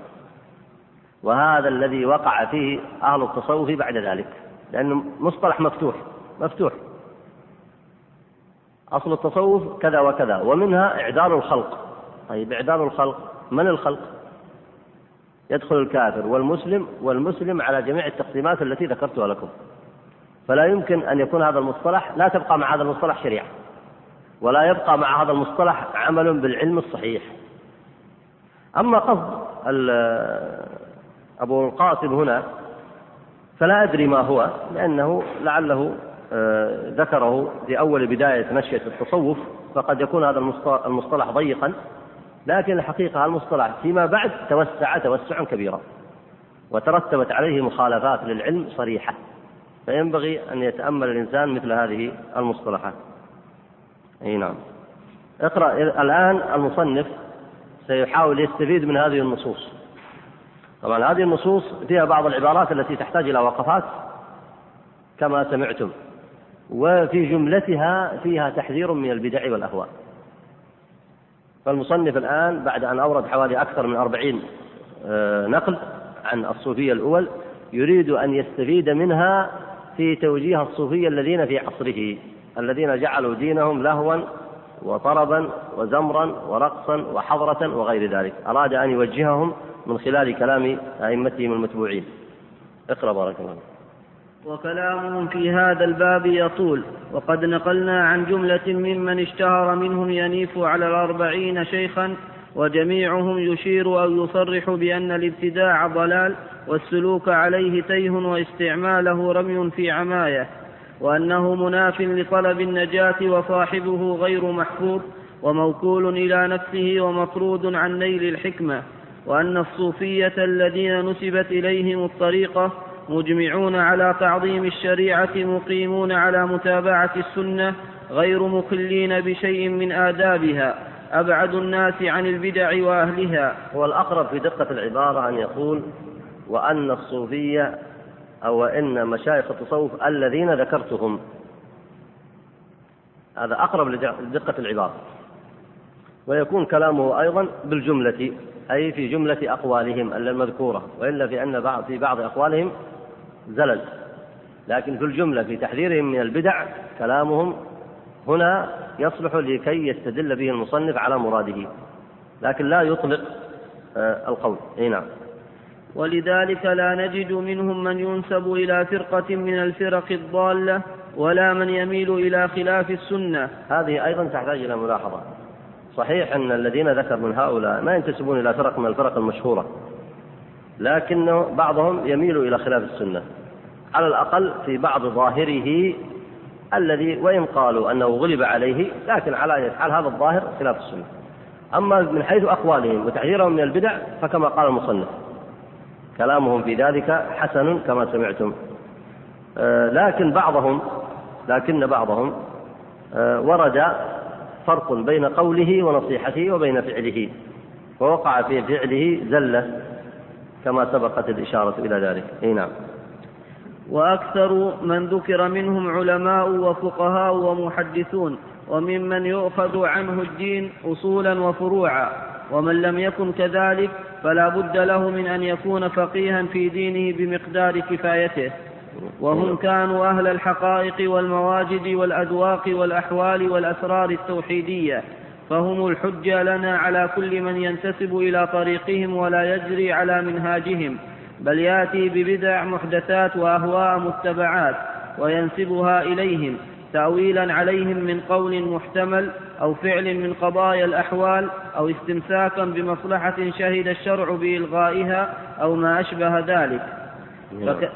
وهذا الذي وقع فيه أهل التصوف بعد ذلك لأنه مصطلح مفتوح مفتوح. أصل التصوف كذا وكذا ومنها إعدال الخلق. طيب إعدال الخلق من الخلق؟ يدخل الكافر والمسلم والمسلم على جميع التقسيمات التي ذكرتها لكم. فلا يمكن أن يكون هذا المصطلح لا تبقى مع هذا المصطلح شريعة ولا يبقى مع هذا المصطلح عمل بالعلم الصحيح. أما قصد أبو القاسم هنا فلا أدري ما هو لأنه لعله آه، ذكره في أول بداية نشأة التصوف فقد يكون هذا المصطلح ضيقا. لكن الحقيقة المصطلح فيما بعد توسع توسعا كبيرا. وترتبت عليه مخالفات للعلم صريحة. فينبغي أن يتأمل الإنسان مثل هذه المصطلحات. أي نعم. اقرأ الآن المصنف سيحاول يستفيد من هذه النصوص. طبعا هذه النصوص فيها بعض العبارات التي تحتاج إلى وقفات كما سمعتم. وفي جملتها فيها تحذير من البدع والأهواء. فالمصنف الآن بعد أن أورد حوالي أكثر من أربعين آه، نقل عن الصوفية الأول يريد أن يستفيد منها في توجيه الصوفية الذين في عصره الذين جعلوا دينهم لهوا وطربا وزمرا ورقصا وحضرة وغير ذلك. أراد أن يوجههم من خلال كلام أئمتهم المتبوعين. اقرأ بارك الله وكلامهم في هذا الباب يطول. وقد نقلنا عن جملة ممن اشتهر منهم ينيف على الأربعين شيخا وجميعهم يشير أو يصرح بأن الابتداع ضلال والسلوك عليه تيه واستعماله رمي في عماية وأنه مناف لطلب النجاة وصاحبه غير محفوظ وموكول إلى نفسه ومطرود عن نيل الحكمة وأن الصوفية الذين نسبت إليهم الطريقة مجمعون على تعظيم الشريعة مقيمون على متابعة السنة غير مخلين بشيء من آدابها أبعد الناس عن البدع وأهلها. هو الأقرب في دقة العبارة أن يقول وأن الصوفية أو إن مشايخ التصوف الذين ذكرتهم. هذا أقرب لدقة العبارة. ويكون كلامه أيضا بالجملة أي في جملة أقوالهم المذكورة وإلا في أن بعض في بعض أقوالهم زلل. لكن في الجملة في تحذيرهم من البدع كلامهم هنا يصلح لكي يستدل به المصنف على مراده. لكن لا يطلق آه، القول. أي نعم. ولذلك لا نجد منهم من ينسب إلى فرقة من الفرق الضالة ولا من يميل إلى خلاف السنة. هذه أيضا تحتاج إلى ملاحظة. صحيح أن الذين ذكر من هؤلاء ما ينتسبون إلى فرق من الفرق المشهورة. لكن بعضهم يميل إلى خلاف السنة. على الأقل في بعض ظاهره الذي وإن قالوا أنه غلب عليه لكن على حال هذا الظاهر خلاف السنة. أما من حيث أقوالهم وتحذيرهم من البدع فكما قال المصنف كلامهم في ذلك حسن كما سمعتم. آه، لكن بعضهم لكن بعضهم آه، ورد فرق بين قوله ونصيحته وبين فعله ووقع في فعله زلة. كما سبقت الإشارة إلى ذلك. أي نعم. وأكثر من ذكر منهم علماء وفقهاء ومحدثون وممن يؤخذ عنه الدين أصولا وفروعا ومن لم يكن كذلك فلا بد له من أن يكون فقيها في دينه بمقدار كفايته. وهم كانوا أهل الحقائق والمواجد والأذواق والأحوال والأسرار التوحيدية. فهم الحجة لنا على كل من ينتسب إلى طريقهم ولا يجري على منهاجهم بل يأتي ببدع محدثات وأهواء متبعات وينسبها إليهم تاويلا عليهم من قول محتمل أو فعل من قضايا الأحوال أو استمساكا بمصلحة شهد الشرع بإلغائها أو ما أشبه ذلك. فك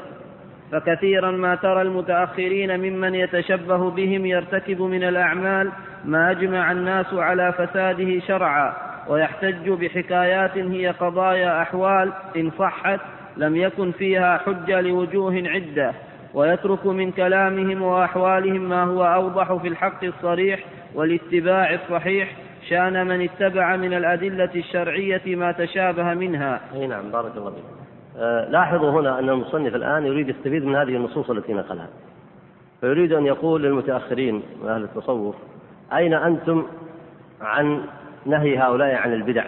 فكثيرا ما ترى المتأخرين ممن يتشبه بهم يرتكب من الأعمال ما أجمع الناس على فساده شرعا ويحتج بحكايات هي قضايا أحوال إن صحت لم يكن فيها حجة لوجوه عدة ويترك من كلامهم وأحوالهم ما هو أوضح في الحق الصريح والاتباع الصحيح شان من اتبع من الأدلة الشرعية ما تشابه منها. أي نعم بارك الله فيك. أه لاحظوا هنا أن المصنف الآن يريد يستفيد من هذه النصوص التي نقلها. فيريد أن يقول للمتأخرين من أهل التصوف أين أنتم عن نهي هؤلاء عن البدع؟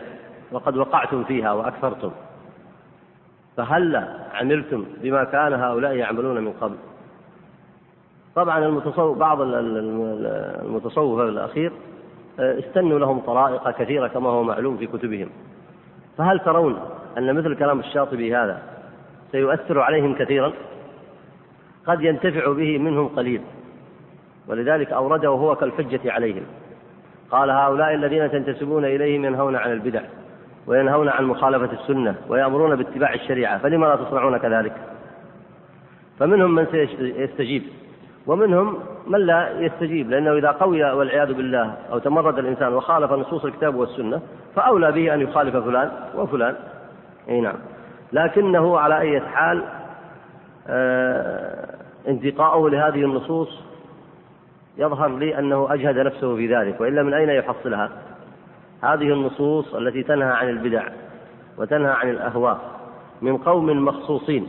وقد وقعتم فيها وأكثرتم. فهلا عملتم بما كان هؤلاء يعملون من قبل؟ طبعا المتصوف بعض المتصوف الأخير آه، استنوا لهم طرائق كثيرة كما هو معلوم في كتبهم. فهل ترون أن مثل كلام الشاطبي هذا سيؤثر عليهم كثيرا؟ قد ينتفع به منهم قليل. ولذلك أورده هو كالحجة عليهم. قال هؤلاء الذين تنتسبون إليهم ينهون عن البدع وينهون عن مخالفة السنة ويأمرون باتباع الشريعة فلما لا تصنعون كذلك؟ فمنهم من سيستجيب ومنهم من لا يستجيب لأنه إذا قوي والعياذ بالله أو تمرد الإنسان وخالف نصوص الكتاب والسنة فأولى به أن يخالف فلان وفلان. أي نعم. لكنه على أي حال آه انتقاؤه لهذه النصوص يظهر لي أنه أجهد نفسه في ذلك وإلا من أين يحصلها؟ هذه النصوص التي تنهى عن البدع وتنهى عن الأهواء من قوم مخصوصين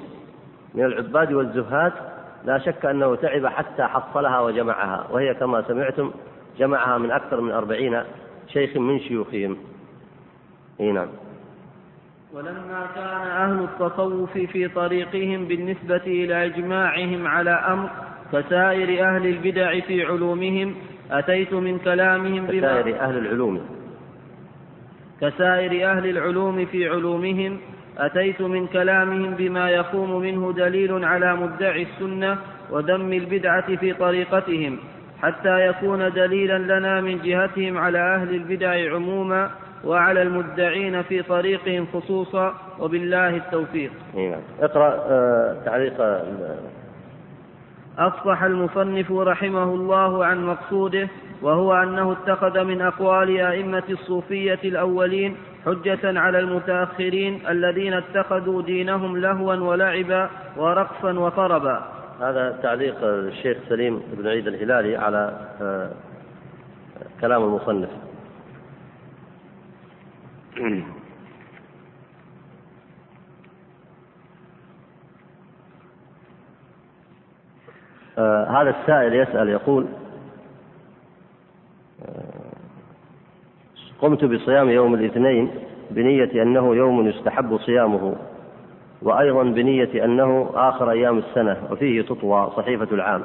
من العباد والزهاد لا شك أنه تعب حتى حصلها وجمعها وهي كما سمعتم جمعها من أكثر من أربعين شيخ من شيوخهم. إي نعم. ولما كان أهل التصوف في طريقهم بالنسبة إلى إجماعهم على أمر كسائر أهل البدع في علومهم أتيت من كلامهم بما كسائر أهل العلوم كسائر أهل العلوم في علومهم أتيت من كلامهم بما يقوم منه دليل على مدعي السنة وذم البدعة في طريقتهم حتى يكون دليلا لنا من جهتهم على أهل البدع عموما وعلى المدعين في طريقهم خصوصا وبالله التوفيق نعم. اقرأ آه، تعليق أفصح المصنف رحمه الله عن مقصوده وهو أنه اتخذ من أقوال أئمة الصوفية الأولين حجة على المتأخرين الذين اتخذوا دينهم لهوا ولعبا ورقصا وطربا. هذا تعليق الشيخ سليم بن عيد الهلالي على آه، كلام المصنف. آه، هذا السائل يسأل يقول آه، قمت بصيام يوم الاثنين بنية أنه يوم يستحب صيامه وأيضا بنية أنه آخر أيام السنة وفيه تطوى صحيفة العام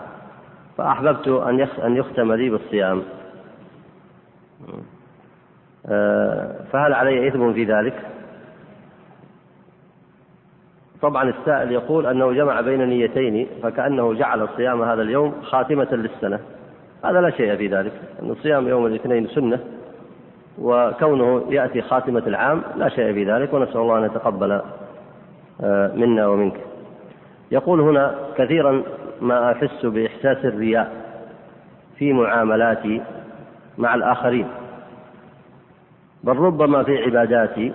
فأحببت أن أن يختم لي بالصيام آه، فهل علي إثم في ذلك؟ طبعا السائل يقول أنه جمع بين نيتين فكأنه جعل صيام هذا اليوم خاتمة للسنة. هذا لا شيء في ذلك أن صيام يوم الاثنين سنة وكونه يأتي خاتمة العام لا شيء في ذلك ونسأل الله أن يتقبل آه، منا ومنك. يقول هنا كثيرا ما أحس بإحساس الرياء في معاملاتي مع الآخرين. بل ربما في عباداتي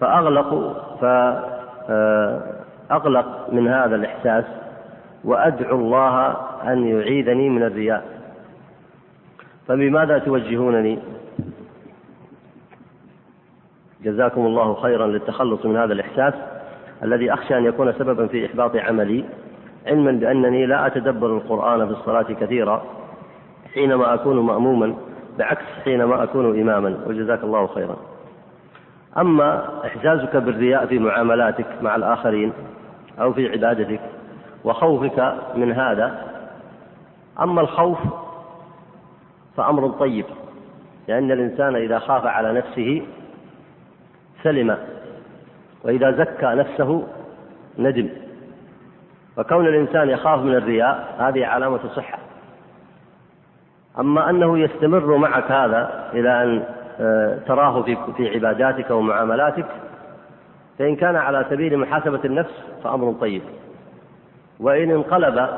فأغلق فأغلق من هذا الإحساس وأدعو الله أن يعيذني من الرياء. فبماذا توجهونني؟ جزاكم الله خيرا للتخلص من هذا الإحساس الذي أخشى أن يكون سببا في إحباط عملي علما بأنني لا أتدبر القرآن في الصلاة كثيرا حينما أكون مأموما بعكس حينما أكون إماما وجزاك الله خيرا. أما إحساسك بالرياء في معاملاتك مع الآخرين أو في عبادتك وخوفك من هذا أما الخوف فأمر طيب لأن الإنسان إذا خاف على نفسه سلم وإذا زكى نفسه ندم. فكون الإنسان يخاف من الرياء هذه علامة صحة. أما أنه يستمر معك هذا إلى أن تراه في في عباداتك ومعاملاتك فإن كان على سبيل محاسبة النفس فأمر طيب. وإن انقلب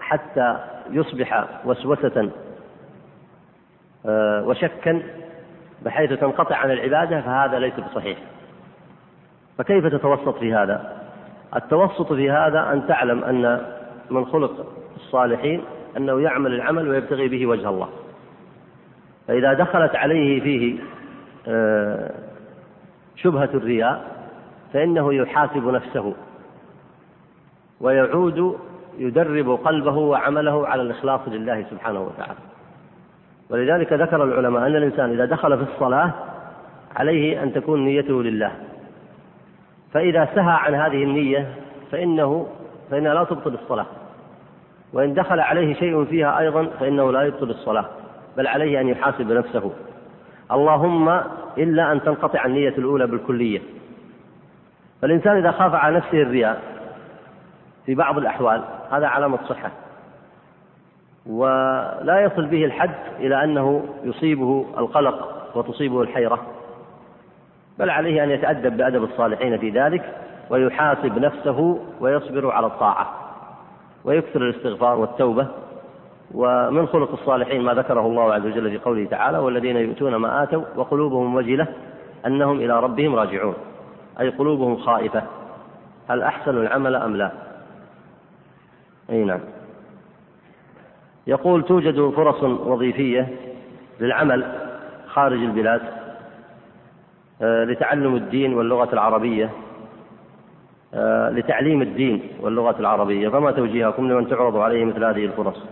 حتى يصبح وسوسة آه، وشكا بحيث تنقطع عن العبادة فهذا ليس بصحيح. فكيف تتوسط في هذا؟ التوسط في هذا أن تعلم أن من خلق الصالحين أنه يعمل العمل ويبتغي به وجه الله. فإذا دخلت عليه فيه آه، شبهة الرياء فإنه يحاسب نفسه ويعود يدرب قلبه وعمله على الإخلاص لله سبحانه وتعالى. ولذلك ذكر العلماء أن الإنسان إذا دخل في الصلاة عليه أن تكون نيته لله. فإذا سهى عن هذه النية فإنه فإنها لا تبطل الصلاة. وإن دخل عليه شيء فيها أيضا فإنه لا يبطل الصلاة. بل عليه أن يحاسب نفسه. اللهم إلا أن تنقطع النية الأولى بالكلية. فالإنسان إذا خاف على نفسه الرياء في بعض الأحوال هذا علامة صحة. ولا يصل به الحد إلى أنه يصيبه القلق وتصيبه الحيرة. بل عليه أن يتأدب بأدب الصالحين في ذلك ويحاسب نفسه ويصبر على الطاعة. ويكثر الاستغفار والتوبة. ومن خلق الصالحين ما ذكره الله عز وجل في قوله تعالى والذين يؤتون ما آتوا وقلوبهم وجلة أنهم إلى ربهم راجعون أي قلوبهم خائفة هل أحسن العمل أم لا؟ أي نعم. يقول توجد فرص وظيفية للعمل خارج البلاد آه، لتعلم الدين واللغة العربية آه، لتعليم الدين واللغة العربية فما توجيهكم لمن تعرض عليه مثل هذه الفرص؟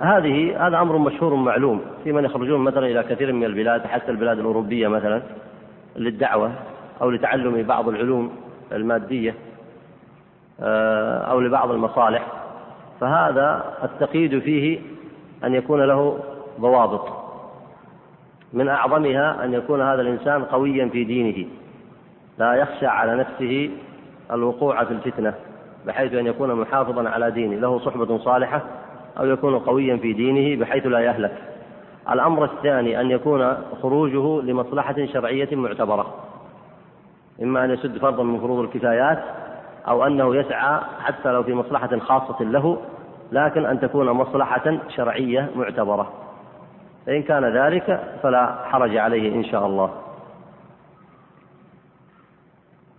هذه هذا أمر مشهور معلوم في من يخرجون مثلا إلى كثير من البلاد حتى البلاد الأوروبية مثلا للدعوة أو لتعلم بعض العلوم المادية أو لبعض المصالح. فهذا التقييد فيه أن يكون له ضوابط. من أعظمها أن يكون هذا الإنسان قويا في دينه. لا يخشى على نفسه الوقوع في الفتنة بحيث أن يكون محافظا على دينه. له صحبة صالحة أو يكون قويا في دينه بحيث لا يهلك. الأمر الثاني أن يكون خروجه لمصلحة شرعية معتبرة. إما أن يسد فرضا من فروض الكفايات أو أنه يسعى حتى لو في مصلحة خاصة له لكن أن تكون مصلحة شرعية معتبرة. فإن كان ذلك فلا حرج عليه إن شاء الله.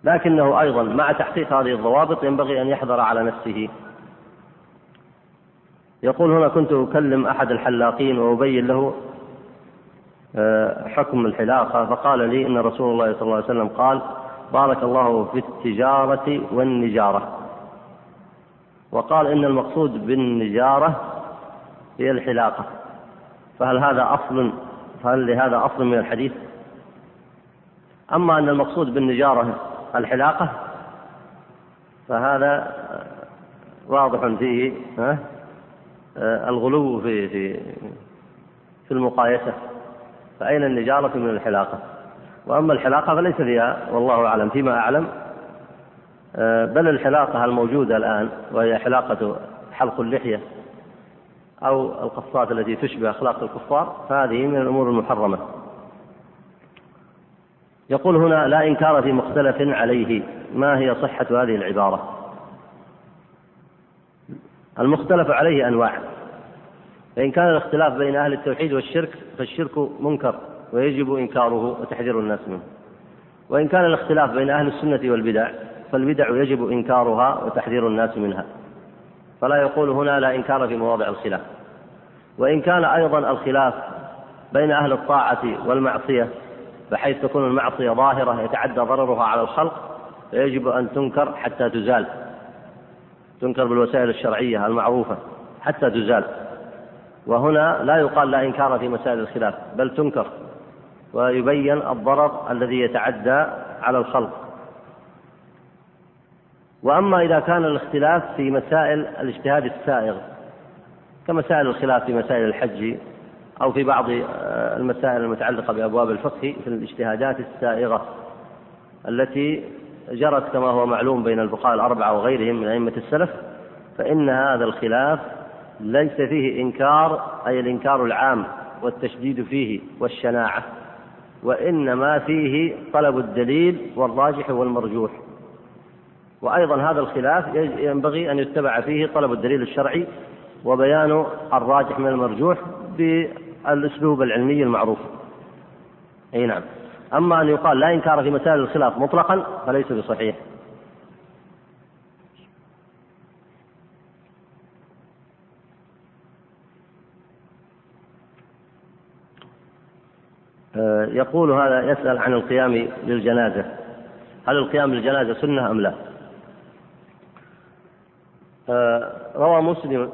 لكنه أيضا مع تحقيق هذه الضوابط ينبغي أن يحذر على نفسه. يقول هنا كنت أكلم أحد الحلاقين وأبين له آه، حكم الحلاقة فقال لي إن رسول الله صلى الله عليه وسلم قال بارك الله في التجارة والنجارة. وقال إن المقصود بالنجارة هي الحلاقة. فهل هذا أصل فهل لهذا أصل من الحديث؟ أما أن المقصود بالنجارة الحلاقة فهذا واضح فيه الغلو في في في المقايسة. فأين النجارة من الحلاقة؟ وأما الحلاقة فليس فيها والله أعلم فيما أعلم بل الحلاقة الموجودة الآن وهي حلاقة حلق اللحية أو القصات التي تشبه أخلاق الكفار فهذه من الأمور المحرمة. يقول هنا لا إنكار في مختلف عليه ما هي صحة هذه العبارة؟ المختلف عليه أنواع. فإن كان الاختلاف بين أهل التوحيد والشرك فالشرك منكر ويجب إنكاره وتحذير الناس منه. وإن كان الاختلاف بين أهل السنة والبدع فالبدع يجب إنكارها وتحذير الناس منها. فلا يقول هنا لا إنكار في مواضع الخلاف. وإن كان أيضا الخلاف بين أهل الطاعة والمعصية بحيث تكون المعصية ظاهرة يتعدى ضررها على الخلق فيجب أن تنكر حتى تزال. تنكر بالوسائل الشرعية المعروفة حتى تزال. وهنا لا يقال لا إنكار في مسائل الخلاف بل تنكر ويبين الضرر الذي يتعدى على الخلق. وأما إذا كان الاختلاف في مسائل الاجتهاد السائغ كمسائل الخلاف في مسائل الحج أو في بعض آه، المسائل المتعلقة بأبواب الفقه في الاجتهادات السائغة التي جرت كما هو معلوم بين الفقهاء الأربعة وغيرهم من أئمة السلف فإن هذا الخلاف ليس فيه إنكار أي الإنكار العام والتشديد فيه والشناعة وإنما فيه طلب الدليل والراجح والمرجوح. وأيضا هذا الخلاف ينبغي أن يتبع فيه طلب الدليل الشرعي وبيان الراجح من المرجوح بالأسلوب العلمي المعروف. أي نعم. أما أن يقال لا إنكار في مسائل الخلاف مطلقا فليس بصحيح. آه، يقول هذا يسأل عن القيام للجنازة. هل القيام للجنازة سنة أم لا؟ آه، روى مسلم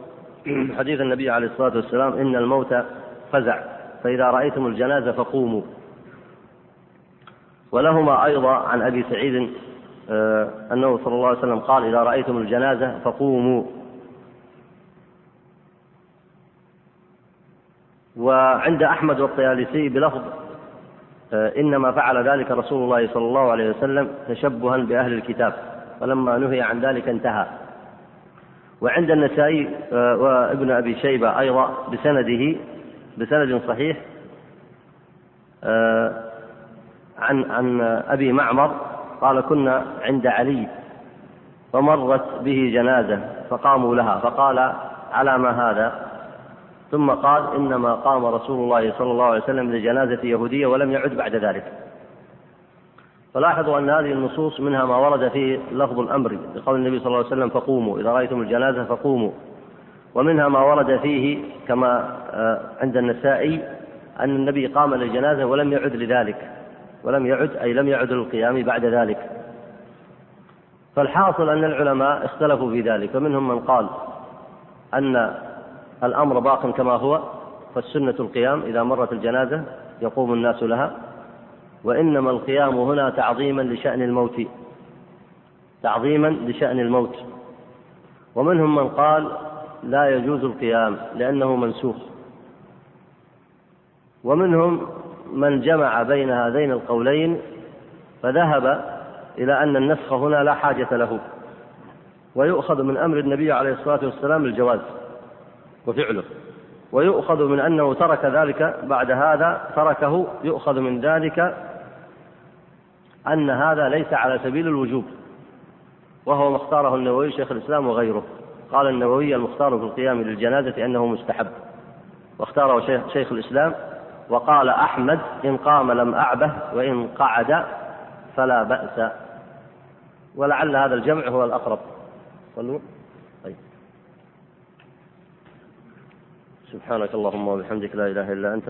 حديث النبي عليه الصلاة والسلام إن الموت فزع فإذا رأيتم الجنازة فقوموا. ولهما أيضا عن أبي سعيد آه، أنه صلى الله عليه وسلم قال إذا رأيتم الجنازة فقوموا. وعند أحمد والطيالسي بلفظ آه، إنما فعل ذلك رسول الله صلى الله عليه وسلم تشبها بأهل الكتاب فلما نهي عن ذلك انتهى. وعند النسائي آه، وابن أبي شيبة أيضا بسنده بسند صحيح عن عن أبي معمر قال كنا عند علي فمرت به جنازة فقاموا لها فقال على ما هذا؟ ثم قال إنما قام رسول الله صلى الله عليه وسلم لجنازة يهودية ولم يعد بعد ذلك. فلاحظوا أن هذه النصوص منها ما ورد فيه لفظ الأمر بقول النبي صلى الله عليه وسلم فقوموا إذا رأيتم الجنازة فقوموا. ومنها ما ورد فيه كما آه، عند النسائي أن النبي قام للجنازة ولم يعد لذلك. ولم يعد أي لم يعد للقيام بعد ذلك. فالحاصل أن العلماء اختلفوا في ذلك فمنهم من قال أن الأمر باق كما هو فالسنة القيام إذا مرت الجنازة يقوم الناس لها وإنما القيام هنا تعظيما لشأن الموت. تعظيما لشأن الموت. ومنهم من قال لا يجوز القيام لأنه منسوخ. ومنهم من جمع بين هذين القولين فذهب إلى أن النسخ هنا لا حاجة له ويؤخذ من أمر النبي عليه الصلاة والسلام الجواز وفعله ويؤخذ من أنه ترك ذلك بعد هذا تركه يؤخذ من ذلك أن هذا ليس على سبيل الوجوب وهو ما اختاره النووي شيخ الإسلام وغيره قال النووي المختار في القيام للجنازة أنه مستحب واختاره شيخ, الإسلام وقال أحمد إن قام لم أعبه وإن قعد فلا بأس. ولعل هذا الجمع هو الأقرب. صلوا. طيب. سبحانك اللهم وبحمدك لا إله إلا أنت.